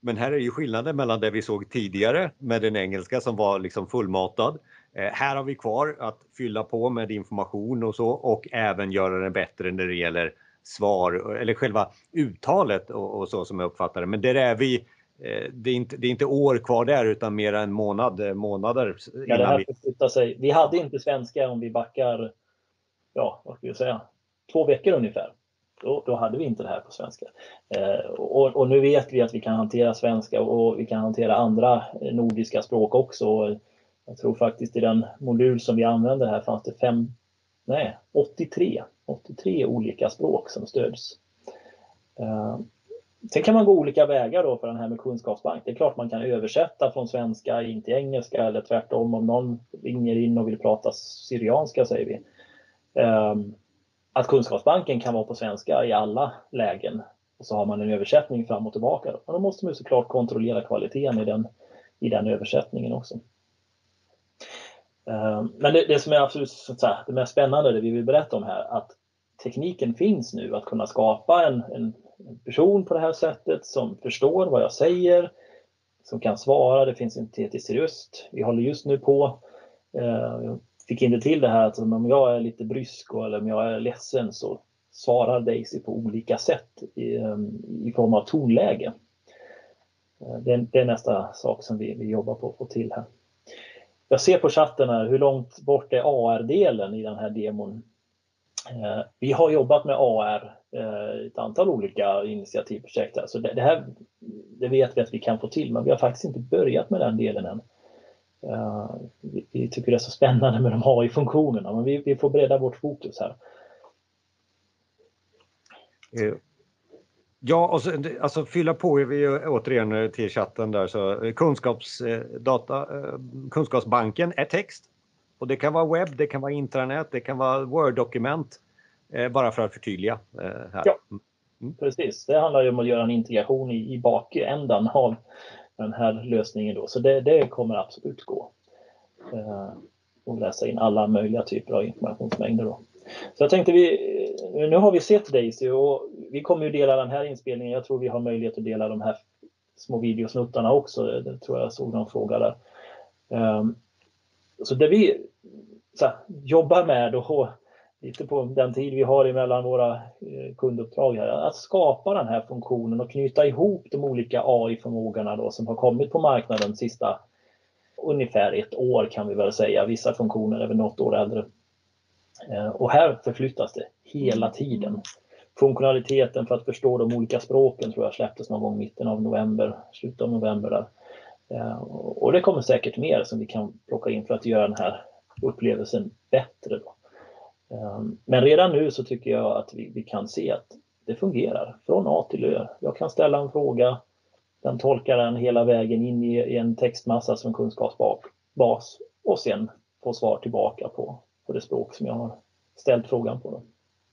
Men här är ju skillnaden mellan det vi såg tidigare med den engelska som var liksom fullmatad. Eh, här har vi kvar att fylla på med information och så och även göra den bättre när det gäller svar eller själva uttalet och, och så som jag uppfattar det. Men där är vi Eh, det är, inte, det är inte år kvar där utan mer än månad, eh, månader. Ja, det här vi... sig. vi hade inte svenska om vi backar, ja vad ska jag säga, två veckor ungefär. Då, då hade vi inte det här på svenska. Eh, och, och, nu vet vi att vi kan hantera svenska och vi kan hantera andra nordiska språk också. Jag tror faktiskt i den modul som vi använder här fanns det fem, nej, 83, 83 olika språk som stöds. Eh, Sen kan man gå olika vägar då för den här med kunskapsbank. Det är klart man kan översätta från svenska in till engelska eller tvärtom om någon ringer in och vill prata syrianska säger vi. Um, att kunskapsbanken kan vara på svenska i alla lägen och så har man en översättning fram och tillbaka. Men då måste man såklart kontrollera kvaliteten i den, i den översättningen också. Eh, men det, det, som är absolut så att säga, det mest spännande, det vi vill berätta om här, att tekniken finns nu att kunna skapa en, en person på det här sättet som förstår vad jag säger, som kan svara, det finns en tetisk röst. Vi håller just nu på, eh, fick inte till det här att om jag är lite brysk eller om jag är ledsen så svarar Daisy på olika sätt i, ehm, i form av tonläge. Eh, det är, det är, nästa sak som vi, vi jobbar på att få till här. Jag ser på chatten här hur långt bort är AR-delen i den här demon. Eh, vi har jobbat med AR eh, ett antal olika initiativprojekt här, så det, det, här det vet vi att vi kan få till, men vi har faktiskt inte börjat med den delen än. Uh, vi, vi, tycker det är så spännande med de AI-funktionerna, men vi, vi, får bredda vårt fokus här. Ja, och så, alltså fylla på vi återigen till chatten där så kunskapsdata, kunskapsbanken är text och det kan vara webb, det kan vara intranät, det kan vara Word-dokument. Eh, bara för att förtydliga. Eh, här. Ja, mm. precis. Det handlar ju om att göra en integration i, i bakändan av den här lösningen. Då. Så det, det kommer absolut gå. Eh, och läsa in alla möjliga typer av informationsmängder. Då. Så jag tänkte vi, nu har vi sett Daisy och vi kommer ju dela den här inspelningen. Jag tror vi har möjlighet att dela de här små videosnuttarna också. Det tror jag såg någon fråga där. Um, så det vi så här, jobbar med och lite på den tid vi har emellan våra eh, kunduppdrag här, att skapa den här funktionen och knyta ihop de olika AI-förmågorna då som har kommit på marknaden sista ungefär ett år kan vi väl säga. Vissa funktioner är väl något år äldre. Eh, och här förflyttas det hela tiden. Funktionaliteten för att förstå de olika språken tror jag släpptes någon gång mitten av november, slutet av november. Där. Eh, och det kommer säkert mer som vi kan plocka in för att göra den här upplevelsen bättre. Då. Ehm, men redan nu så tycker jag att vi, vi kan se att det fungerar från A till Ö. Jag kan ställa en fråga, den tolkar den hela vägen in i, i en textmassa som kunskapsbas och sen få svar tillbaka på, på det språk som jag har ställt frågan på. Då.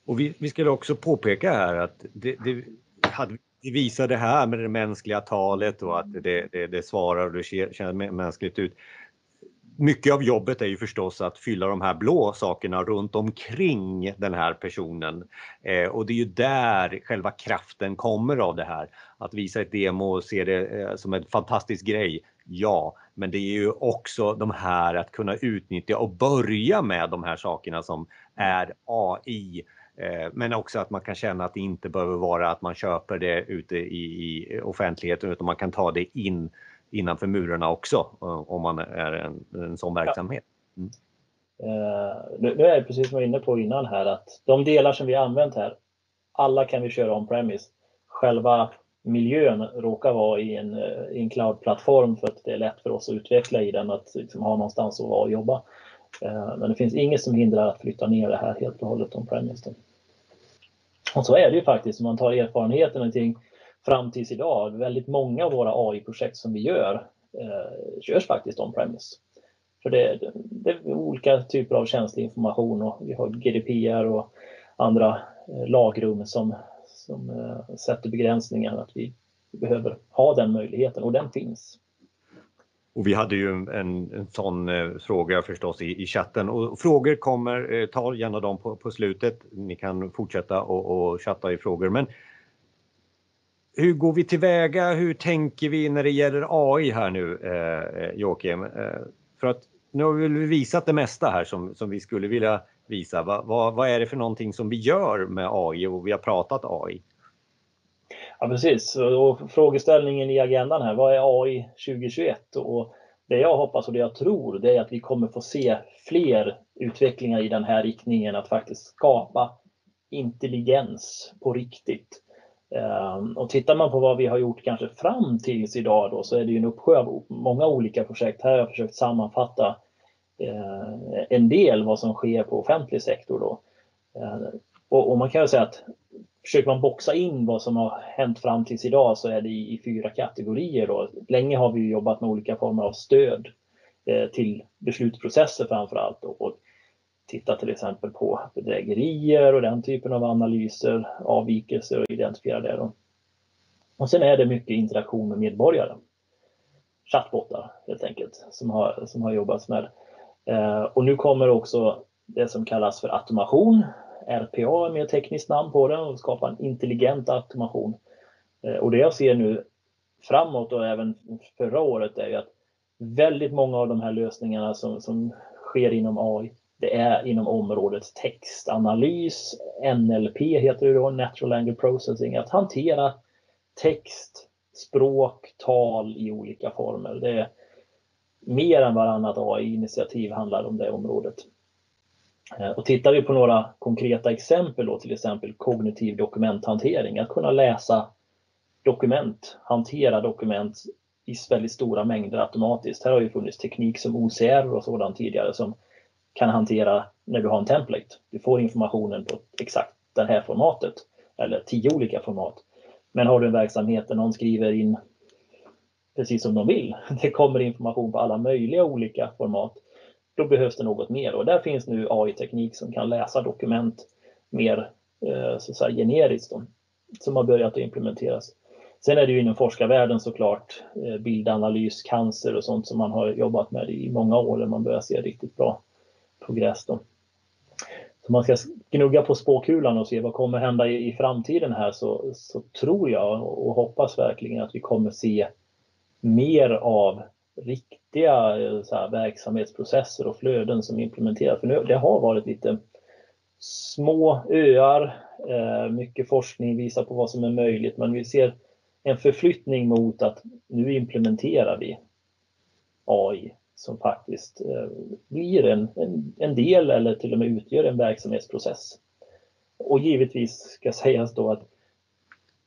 Och vi, vi skulle också påpeka här att det, det hade vi visar det här med det mänskliga talet och att det, det, det svarar och det känns mänskligt ut. Mycket av jobbet är ju förstås att fylla de här blå sakerna runt omkring den här personen. Eh, och det är ju där själva kraften kommer av det här. Att visa ett demo och se det eh, som en fantastisk grej, ja. Men det är ju också de här att kunna utnyttja och börja med de här sakerna som är AI Eh, men också att man kan känna att det inte behöver vara att man köper det ute i, i offentligheten utan man kan ta det in innanför murarna också eh, om man är en, en sån verksamhet. Mm. Uh, nu, är det precis som jag var inne på innan här att de delar som vi använt här, alla kan vi köra on-premise. Själva miljön råkar vara i en, i en cloud-plattform för att det är lätt för oss att utveckla i den, att liksom ha någonstans att vara och jobba. Men det finns inget som hindrar att flytta ner det här helt och hållet on-premise. Och så är det ju faktiskt om man tar erfarenheten någonting fram tills idag. Väldigt många av våra AI-projekt som vi gör eh, körs faktiskt on-premise. För det, det, är olika typer av känslig information och vi har GDPR och andra eh, lagrum som, som eh, sätter begränsningar att vi behöver ha den möjligheten och den finns. Och vi hade ju en, en sån eh, fråga förstås i, i chatten och frågor kommer, eh, ta gärna dem på, på slutet. Ni kan fortsätta och, och chatta i frågor. Men hur går vi tillväga? Hur tänker vi när det gäller AI här nu, eh, eh, Joakim? Eh, för att nu har vi visat det mesta här som, som vi skulle vilja visa. Va, va, vad är det för någonting som vi gör med AI och vi har pratat AI? Ja precis, och frågeställningen i agendan här, vad är AI 2021? Och det jag hoppas och det jag tror det är att vi kommer få se fler utvecklingar i den här riktningen att faktiskt skapa intelligens på riktigt. Ehm, och tittar man på vad vi har gjort kanske fram tills idag då så är det ju en uppsjö av många olika projekt. Här har jag försökt sammanfatta eh, en del vad som sker på offentlig sektor då. Ehm, och, man kan ju säga att försöker man boxa in vad som har hänt fram tills idag så är det i, fyra kategorier. Då. Länge har vi jobbat med olika former av stöd eh, till beslutsprocesser framför allt. Och titta till exempel på bedrägerier och den typen av analyser, avvikelser och identifiera det. Då. Och sen är det mycket interaktion med medborgare. Chattbottar helt enkelt som har, som har jobbats med. Eh, och nu kommer också det som kallas för automation RPA är mer tekniskt namn på det och skapar en intelligent automation. Eh, och det jag ser nu framåt och även förra året är ju att väldigt många av de här lösningarna som, som sker inom AI, det är inom området textanalys, NLP heter det då, Natural Language Processing, att hantera text, språk, tal i olika former. Det är mer än varannat AI-initiativ handlar om det området. Eh, och tittar vi på några konkreta exempel då, till exempel kognitiv dokumenthantering, att kunna läsa dokument, hantera dokument i väldigt stora mängder automatiskt. Här har ju funnits teknik som OCR och sådant tidigare som kan hantera när du har en template. Du får informationen på exakt det här formatet eller tio olika format. Men har du en verksamhet där någon skriver in precis som de vill, det kommer information på alla möjliga olika format, då behövs det något mer och där finns nu AI-teknik som kan läsa dokument mer eh, så att säga, generiskt då, som har börjat implementeras. Sen är det ju inom forskarvärlden såklart eh, bildanalys, cancer och sånt som man har jobbat med i många år där man börjar se riktigt bra progress. Då. Så man ska gnugga på spåkulan och se vad kommer hända i, i framtiden här så, så tror jag och hoppas verkligen att vi kommer se mer av riktiga eh, så här, verksamhetsprocesser och flöden som implementeras. För nu, det har varit lite små öar, eh, mycket forskning visar på vad som är möjligt men vi ser en förflyttning mot att nu implementerar vi AI som faktiskt eh, blir en, en, en, del eller till och med utgör en verksamhetsprocess. Och givetvis ska sägas då att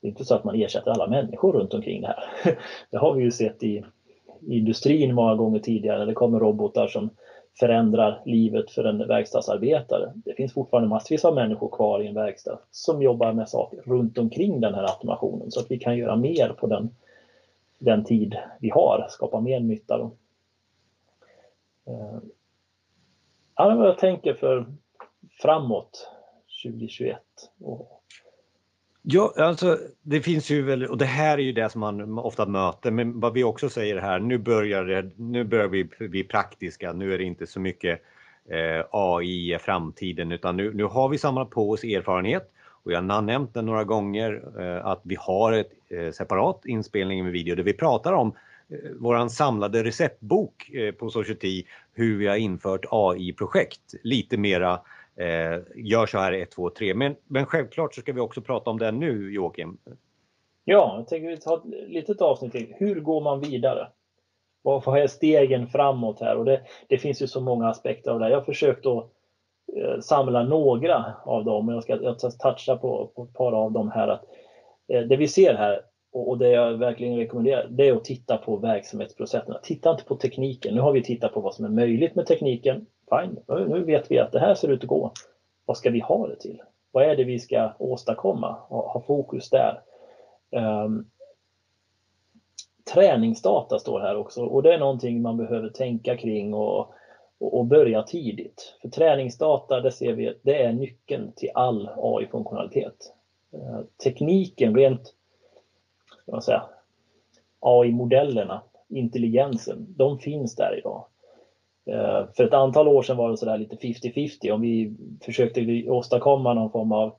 det är inte så att man ersätter alla människor runt omkring det här. Det har vi ju sett i, i industrin många gånger tidigare. Det kommer robotar som förändrar livet för en verkstadsarbetare. Det finns fortfarande massvis av människor kvar i en verkstad som jobbar med saker runt omkring den här automationen så att vi kan göra mer på den, den tid vi har, skapa mer nytta. Då. Eh, ja, det är vad jag tänker för framåt 2021. Ja, alltså det finns ju väl, och det här är ju det som man ofta möter, men vad vi också säger här, nu börjar, det, nu börjar vi bli praktiska, nu är det inte så mycket eh, AI i framtiden, utan nu, nu har vi samlat på oss erfarenhet och jag har nämnt det några gånger eh, att vi har ett eh, separat inspelning med video där vi pratar om eh, Eh, våran samlade receptbok eh, på Society, hur vi har infört AI-projekt, lite mera eh, gör så här 1, 2, 3. Men, men självklart så ska vi också prata om det nu Joakim. Ja, jag tänker vi ta ett litet avsnitt till. Hur går man vidare? Vad är stegen framåt här? Och det, det finns ju så många aspekter av det. här. Jag har försökt att eh, samla några av dem. Jag ska, jag ska toucha på, på ett par av dem här. Att, det vi ser här och, det jag verkligen rekommenderar det är att titta på verksamhetsprocesserna. Titta inte på tekniken. Nu har vi tittat på vad som är möjligt med tekniken fine, nu vet vi att det här ser ut att gå. Vad ska vi ha det till? Vad är det vi ska åstadkomma? och ha fokus där. Um, träningsdata står här också och det är någonting man behöver tänka kring och, och, och börja tidigt. För träningsdata, det ser vi, det är nyckeln till all AI-funktionalitet. Uh, ehm, tekniken, rent AI-modellerna, intelligensen, de finns där idag. Eh, för ett antal år sedan var det sådär lite 50-50 om vi försökte åstadkomma någon form av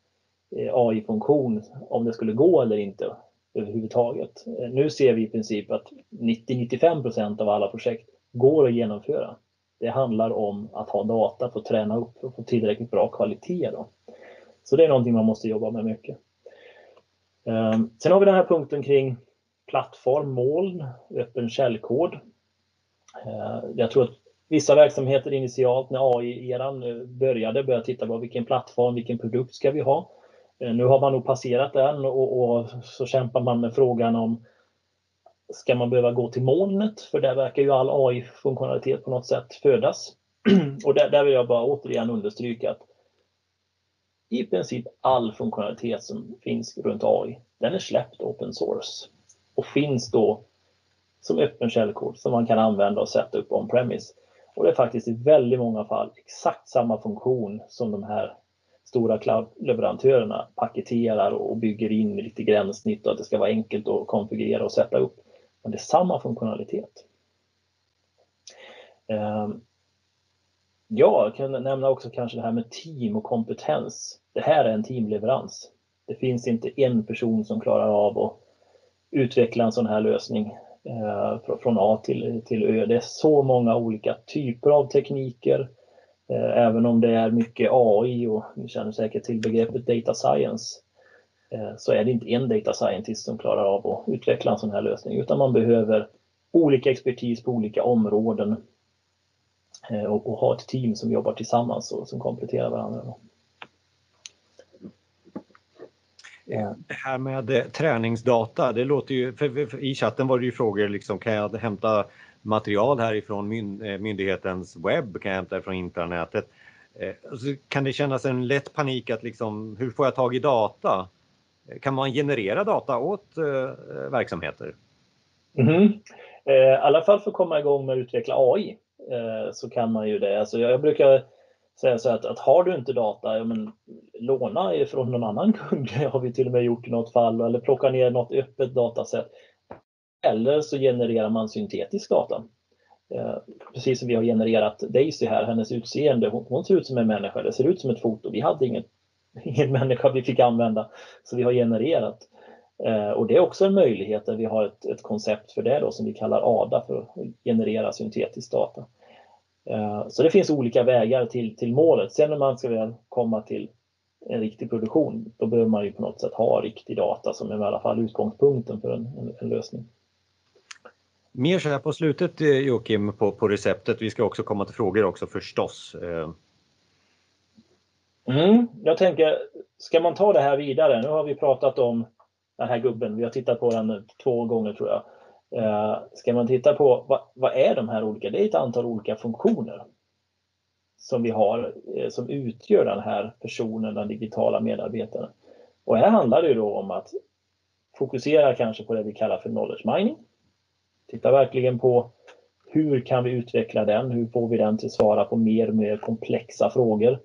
eh, AI-funktion om det skulle gå eller inte överhuvudtaget. Eh, nu ser vi i princip att 90-95% av alla projekt går att genomföra. Det handlar om att ha data få träna upp och få tillräckligt bra kvalitet. Då. Så det är någonting man måste jobba med mycket. Ehm, sen har vi den här punkten kring plattform, moln, öppen källkod. Ehm, jag tror att vissa verksamheter initialt när AI-eran började började titta på vilken plattform, vilken produkt ska vi ha. Ehm, nu har man nog passerat den och, och så kämpar man med frågan om ska man behöva gå till molnet? För där verkar ju all AI-funktionalitet på något sätt födas. Och där, där vill jag bara återigen understryka att i princip all funktionalitet som finns runt AI, den är släppt open source och finns då som öppen källkod som man kan använda och sätta upp on-premise. Och det är faktiskt i väldigt många fall exakt samma funktion som de här stora cloud-leverantörerna paketerar och bygger in lite gränssnitt och att det ska vara enkelt att konfigurera och sätta upp. Men det är samma funktionalitet. Ehm, ja, jag kan nämna också kanske det här med team och kompetens. Det här är en teamleverans. Det finns inte en person som klarar av att utveckla en sån här lösning. Eh, från A till, till Ö. Det är så många olika typer av tekniker. Eh, även om det är mycket AI och ni känner säkert till begreppet data science eh, så är det inte en data scientist som klarar av att utveckla en sån här lösning utan man behöver olika expertis på olika områden eh, och, och ha ett team som jobbar tillsammans och som kompletterar varandra. Det här med eh, träningsdata, det låter ju, för, för, i chatten var det ju frågor liksom, kan jag hämta material härifrån myndighetens webb, kan jag hämta från intranätet? Så kan det kännas en lätt panik att liksom, hur får jag tag i data? Kan man generera data åt eh, verksamheter? Mm. Eh, I alla fall för att komma igång med att utveckla AI eh, så kan man ju det. Alltså jag brukar säga så att, att har du inte data, ja, men, låna från någon annan kund. Det har vi till och med gjort i något fall. Eller plocka ner något öppet dataset. Eller så genererar man syntetisk data. Eh, precis som vi har genererat Daisy här, hennes utseende. Hon, hon ser ut som en människa, det ser ut som ett foto. Vi hade ingen, ingen människa vi fick använda. Så vi har genererat. Eh, och det är också en möjlighet där vi har ett, ett koncept för det då, som vi kallar ADA för att generera syntetisk data. Eh, så det finns olika vägar till, till målet. Sen när man ska väl komma till en riktig produktion, då behöver man ju på något sätt ha riktig data som är i alla fall utgångspunkten för en, en, en lösning. Mer så här på slutet eh, Joakim på, på receptet. Vi ska också komma till frågor också förstås. Mm, jag tänker, ska man ta det här vidare? Nu har vi pratat om den här gubben, vi har tittat på den två gånger tror jag. Eh, ska man titta på vad, vad, är de här olika? Det är ett antal olika funktioner som vi har eh, som utgör den här personen, den digitala medarbetaren. Och här handlar det då om att fokusera kanske på det vi kallar för knowledge mining. Titta verkligen på hur kan vi utveckla den? Hur får vi den till att svara på mer och mer komplexa frågor?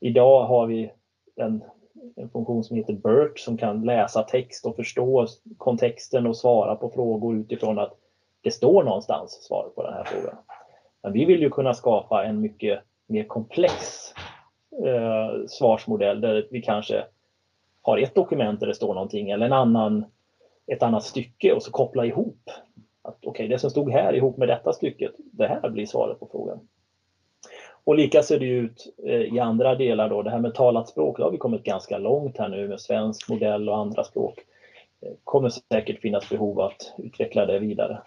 Idag har vi en, en funktion som heter BERT som kan läsa text och förstå kontexten och svara på frågor utifrån att det står någonstans svaret på den här frågan. Men vi vill ju kunna skapa en mycket mer komplex eh, svarsmodell där vi kanske har ett dokument där det står någonting eller en annan, ett annat stycke och så koppla ihop. Okej, okay, det som stod här ihop med detta stycket, det här blir svaret på frågan. Och lika ser det ut eh, i andra delar då. Det här med talat språk, då har vi kommit ganska långt här nu med svensk modell och andra språk. Det kommer säkert finnas behov att utveckla det vidare.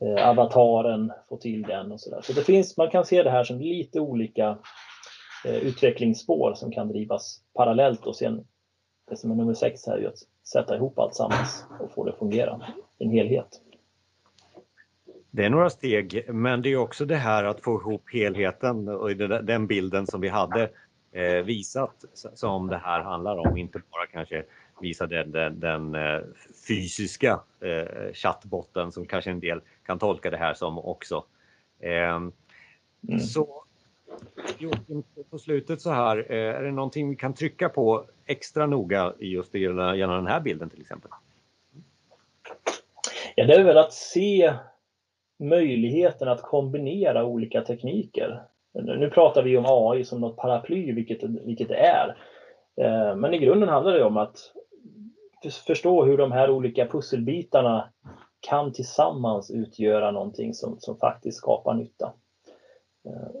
Eh, avataren, få till den och sådär. Så det finns, man kan se det här som lite olika utvecklingsspår som kan drivas parallellt och sen det som är nummer sex här är att sätta ihop allt sammans och få det att fungera i en helhet. Det är några steg, men det är också det här att få ihop helheten och den bilden som vi hade eh, visat som det här handlar om, inte bara kanske visa den, den, den eh, fysiska eh, chattbotten som kanske en del kan tolka det här som också. Mm. Så Joakim, på slutet så här, är det någonting vi kan trycka på extra noga just gällande den här bilden till exempel? Ja, det är väl att se möjligheten att kombinera olika tekniker. Nu pratar vi om AI som något paraply, vilket, vilket det är. Eh, men i grunden handlar det om att förstå hur de här olika pusselbitarna kan tillsammans utgöra någonting som, som faktiskt skapar nytta. Eh,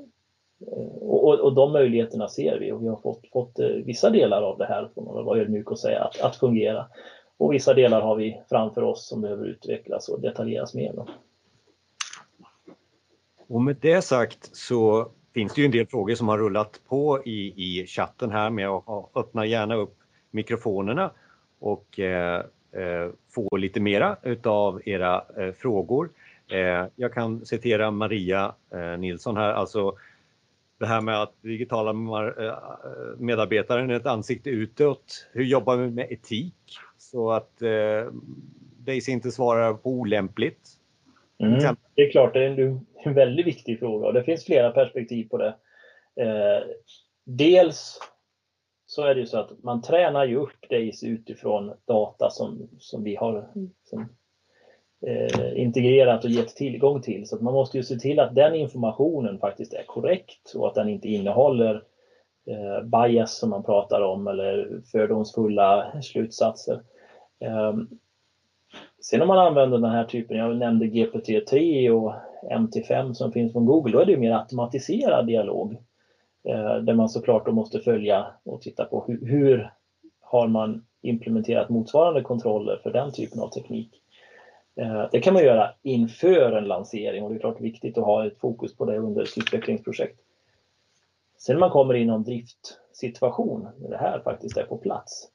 och, och, och de möjligheterna ser vi och vi har fått, fått eh, vissa delar av det här, får man vara ödmjuk och säga, att, att fungera. Och vissa delar har vi framför oss som behöver utvecklas och detaljeras mer. Och med det sagt så finns det ju en del frågor som har rullat på i, i chatten här med att öppna gärna upp mikrofonerna och eh, eh, få lite mera utav era eh, frågor. Eh, jag kan citera Maria eh, Nilsson här, alltså det här med att digitala eh, medarbetaren är ett ansikte utåt. Hur jobbar vi med etik så att eh, Daisy inte svarar på olämpligt? Mm. Det är klart, det är en, en väldigt viktig fråga och det finns flera perspektiv på det. Eh, dels så är det ju så att man tränar ju upp Daisy utifrån data som, som vi har som, eh, integrerat och gett tillgång till. Så att man måste ju se till att den informationen faktiskt är korrekt och att den inte innehåller eh, bias som man pratar om eller fördomsfulla slutsatser. Sen om man använder den här typen, jag nämnde GPT-3 och MT5 som finns från Google, då är det mer automatiserad dialog. Eh, där man såklart då måste följa och titta på hur, hur har man implementerat motsvarande kontroller för den typen av teknik. Eh, det kan man göra inför en lansering och det är klart viktigt att ha ett fokus på det under ett utvecklingsprojekt. Sen när man kommer in i en driftsituation, när det här faktiskt är på plats,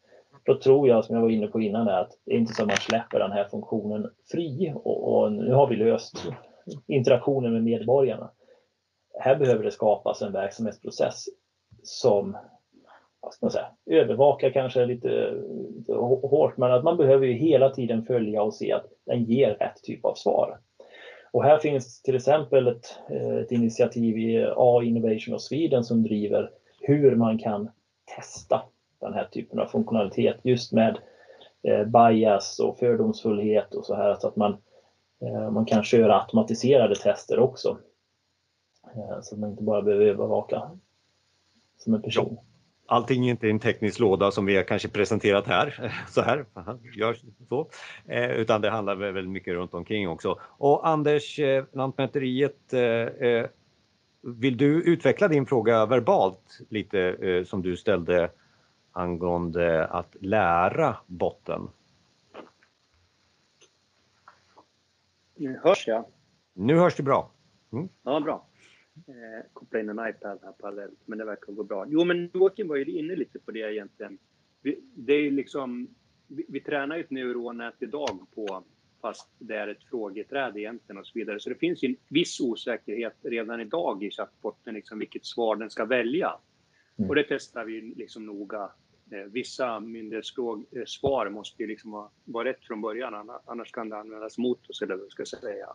då tror jag, som jag var inne på innan, att det är inte så att man släpper den här funktionen fri och, och nu har vi löst interaktionen med medborgarna. Här behöver det skapas en verksamhetsprocess som vad ska man säga, övervakar kanske lite, lite hårt, men att man behöver ju hela tiden följa och se att den ger rätt typ av svar. Och här finns till exempel ett, eh, ett initiativ i A Innovation of Sweden som driver hur man kan testa den här typen av funktionalitet just med eh, bias och fördomsfullhet och så här så att man, eh, man kan köra automatiserade tester också. Eh, så att man inte bara behöver övervaka som en person. Allting är inte en teknisk låda som vi har kanske presenterat här, så här, gör så. Eh, utan det handlar väldigt mycket runt omkring också. Och Anders, eh, Lantmäteriet, eh, vill du utveckla din fråga verbalt lite som du ställde angående att lära botten. Nu hörs jag. Nu hörs det bra. Mm. Ja, bra. Eh, koppla in en iPad här parallellt, men det verkar gå bra. Jo, men Joakim var ju inne lite på det egentligen. Vi, det är liksom, vi, vi tränar ju ett neuronät idag på, fast det är ett frågeträd egentligen och så vidare. Så det finns ju en viss osäkerhet redan idag i chattbotten, liksom vilket svar den ska välja. Mm. Och det testar vi liksom noga Eh, vissa myndighetssvar eh, måste ju liksom vara, vara rätt från början, annars kan det användas mot oss, eller vad ska säga.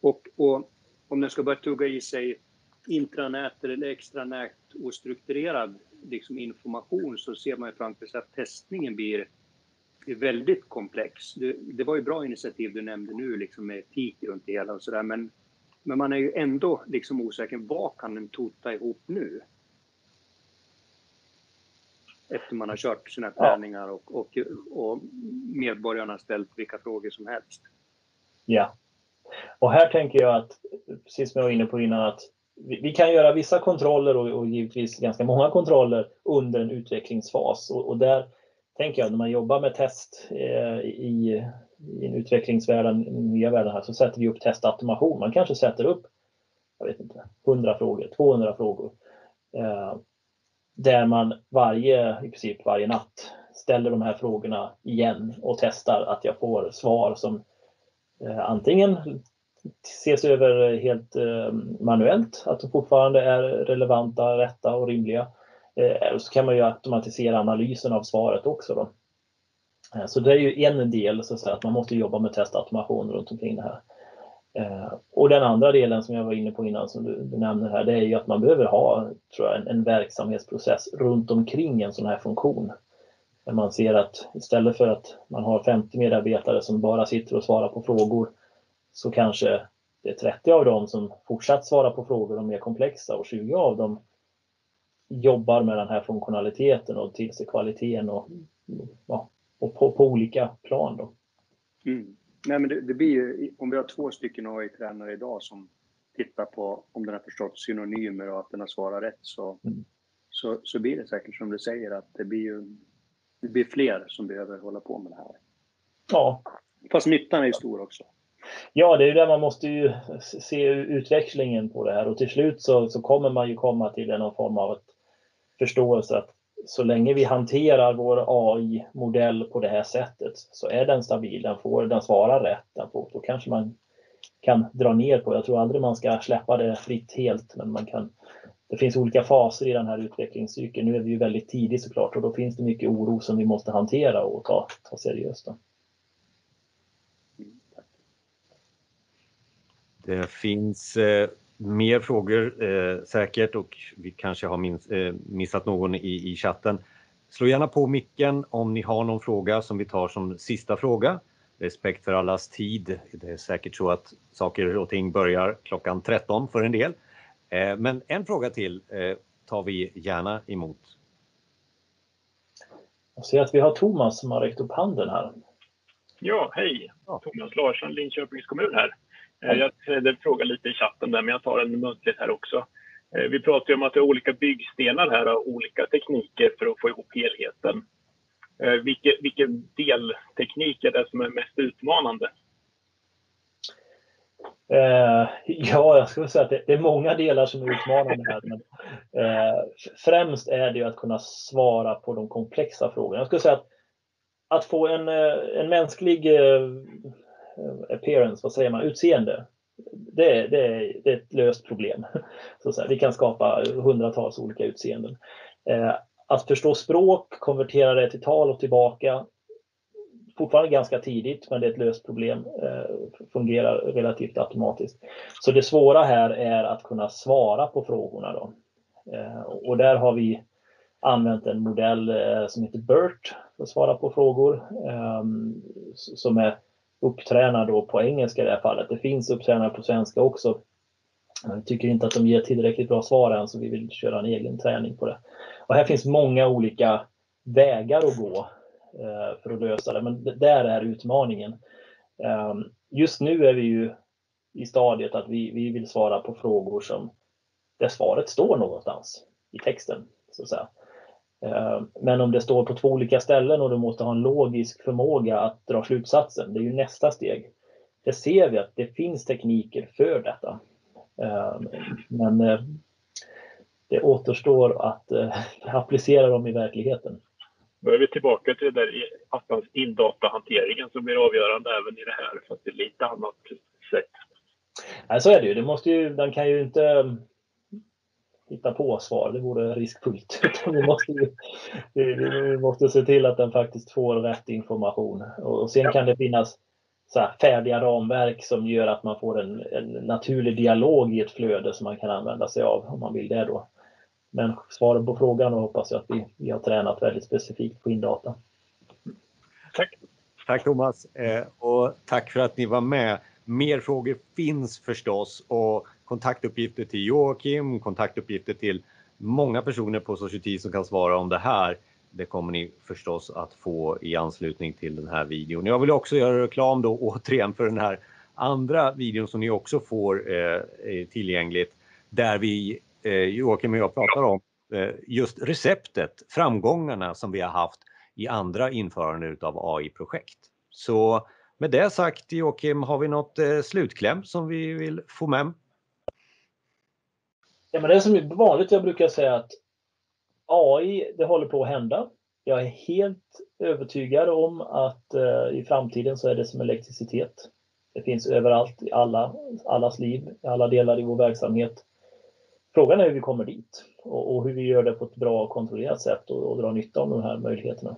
Och, och om den ska börja tugga i sig intranät eller extranät ostrukturerad liksom information så ser man ju framför sig att testningen blir väldigt komplex. Det, det, var ju bra initiativ du nämnde nu liksom med etik runt det hela och sådär men, men man är ju ändå liksom osäker. Vad kan den tota ihop nu? Efter man har kört sina träningar och, och, och medborgarna ställt vilka frågor som helst. Ja. Och här tänker jag att, precis som jag var inne på innan, att vi, vi kan göra vissa kontroller och, och, givetvis ganska många kontroller under en utvecklingsfas. Och, och där tänker jag, när man jobbar med test eh, i, i en utvecklingsvärld, den nya världen här, så sätter vi upp testautomation. Man kanske sätter upp, jag vet inte, 100 frågor, 200 frågor. Eh, där man varje, i princip varje natt ställer de här frågorna igen och testar att jag får svar som eh, antingen ses över helt eh, manuellt, att de fortfarande är relevanta, rätta och rimliga. Eh, så kan man ju automatisera analysen av svaret också. Då. Eh, så det är ju en del, så att, säga, att man måste jobba med testautomation runt omkring det här. Eh, och den andra delen som jag var inne på innan som du, du nämner här, det är ju att man behöver ha tror jag, en, en verksamhetsprocess runt omkring en sån här funktion. Där man ser att istället för att man har 50 medarbetare som bara sitter och svarar på frågor så kanske det är 30 av dem som fortsatt svarar på frågor de mer komplexa och 20 av dem jobbar med den här funktionaliteten och tillser kvaliteten och, ja, och på, på olika plan. Då. Mm. Nej, men det, det blir ju, om vi har två stycken AI-tränare idag som tittar på om den har förstått synonymer och att den har svarat rätt så, mm. så, så blir det säkert som du säger att det blir ju det blir fler som behöver hålla på med det här. Ja. Fast nyttan är ju stor också. Ja, det är ju där man måste ju se utväxlingen på det här och till slut så, så kommer man ju komma till någon form av förståelse att så länge vi hanterar vår AI-modell på det här sättet så är den stabil, den, får, den svarar rätt, den får, då kanske man kan dra ner på. Jag tror aldrig man ska släppa det fritt helt, men man kan. Det finns olika faser i den här utvecklingscykeln. Nu är vi ju väldigt tidigt såklart och då finns det mycket oro som vi måste hantera och ta, ta seriöst. Då. Det finns eh, mer frågor eh, säkert och vi kanske har minst, eh, missat någon i, i chatten. Slå gärna på micken om ni har någon fråga som vi tar som sista fråga. Respekt för allas tid. Det är säkert så att saker och ting börjar klockan 13 för en del. Eh, men en fråga till eh, tar vi gärna emot. Jag ser att vi har Thomas som har räckt upp handen här. Ja, hej! Thomas Larsson, Linköpings kommun här. Eh, jag ställde fråga lite i chatten där, men jag tar den muntligt här också. Eh, vi pratar ju om att det är olika byggstenar här och olika tekniker för att få ihop helheten. Eh, vilke, vilken, delteknik är det som är mest utmanande? Eh, ja, jag skulle säga att det, det, är många delar som är utmanande här. Men, eh, främst är det ju att kunna svara på de komplexa frågorna. Jag skulle säga att, att få en, en mänsklig eh, Eh, appearance, vad säger man, utseende. Det, det, det är ett löst problem. Så så här, Vi kan skapa hundratals olika utseenden. Eh, att förstå språk, konvertera det till tal och tillbaka, fortfarande ganska tidigt, men det är ett löst problem. Eh, fungerar relativt automatiskt. Så det svåra här är att kunna svara på frågorna. Då. Eh, och där har vi använt en modell eh, som heter BERT för att svara på frågor. Eh, som är upptränad då på engelska i det här fallet. Det finns upptränade på svenska också. Men vi tycker inte att de ger tillräckligt bra svar än så vi vill köra en egen träning på det. Och här finns många olika vägar att gå eh, för att lösa det. Men där är utmaningen. Ehm, just nu är vi ju i stadiet att vi, vi vill svara på frågor som där svaret står någonstans i texten. Så att säga. Ehm, men om det står på två olika ställen och du måste ha en logisk förmåga att dra slutsatsen, det är ju nästa steg. Det ser vi att det finns tekniker för detta. Ehm, men eh, det återstår att eh, applicera dem i verkligheten. Då är vi tillbaka till det där attans indatahanteringen som blir avgörande även i det här, fast det är lite annat sätt. Nej, så är det ju. Det måste ju den kan ju inte hitta på svar, det vore riskfullt. vi, måste ju, vi måste se till att den faktiskt får rätt information. Och sen ja. kan det finnas så färdiga ramverk som gör att man får en, en, naturlig dialog i ett flöde som man kan använda sig av om man vill det då. Men svaret på frågan och hoppas jag att vi, vi har tränat väldigt specifikt på indata. Tack! Tack Thomas eh, och tack för att ni var med. Mer frågor finns förstås och kontaktuppgifter till Joakim, kontaktuppgifter till många personer på Society som kan svara om det här. Det kommer ni förstås att få i anslutning till den här videon. Jag vill också göra reklam då återigen för den här andra videon som ni också får eh, tillgängligt där vi eh, Joakim och jag pratar om eh, just receptet, framgångarna som vi har haft i andra införanden av AI-projekt. Så med det sagt Joakim, har vi något eh, slutkläm som vi vill få med? Ja, men det är som är vanligt, jag brukar säga att AI, det håller på att hända. Jag är helt övertygad om att eh, i framtiden så är det som elektricitet. Det finns överallt i alla, allas liv, i alla delar i vår verksamhet. Frågan är hur vi kommer dit och, och hur vi gör det på ett bra och kontrollerat sätt och, och drar nytta av de här möjligheterna.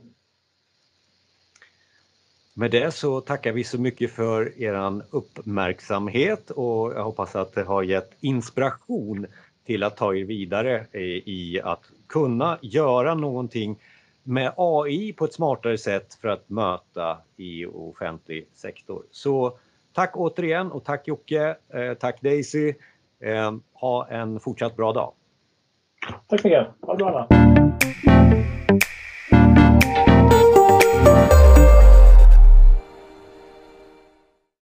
Med det så tackar vi så mycket för er uppmärksamhet och jag hoppas att det har gett inspiration till att ta er vidare eh, i att kunna göra någonting med AI på ett smartare sätt för att möta i offentlig sektor. Så tack återigen och tack Jocke, eh, tack Daisy. Eh, ha en fortsatt bra dag. Tack så mycket. Ha det bra.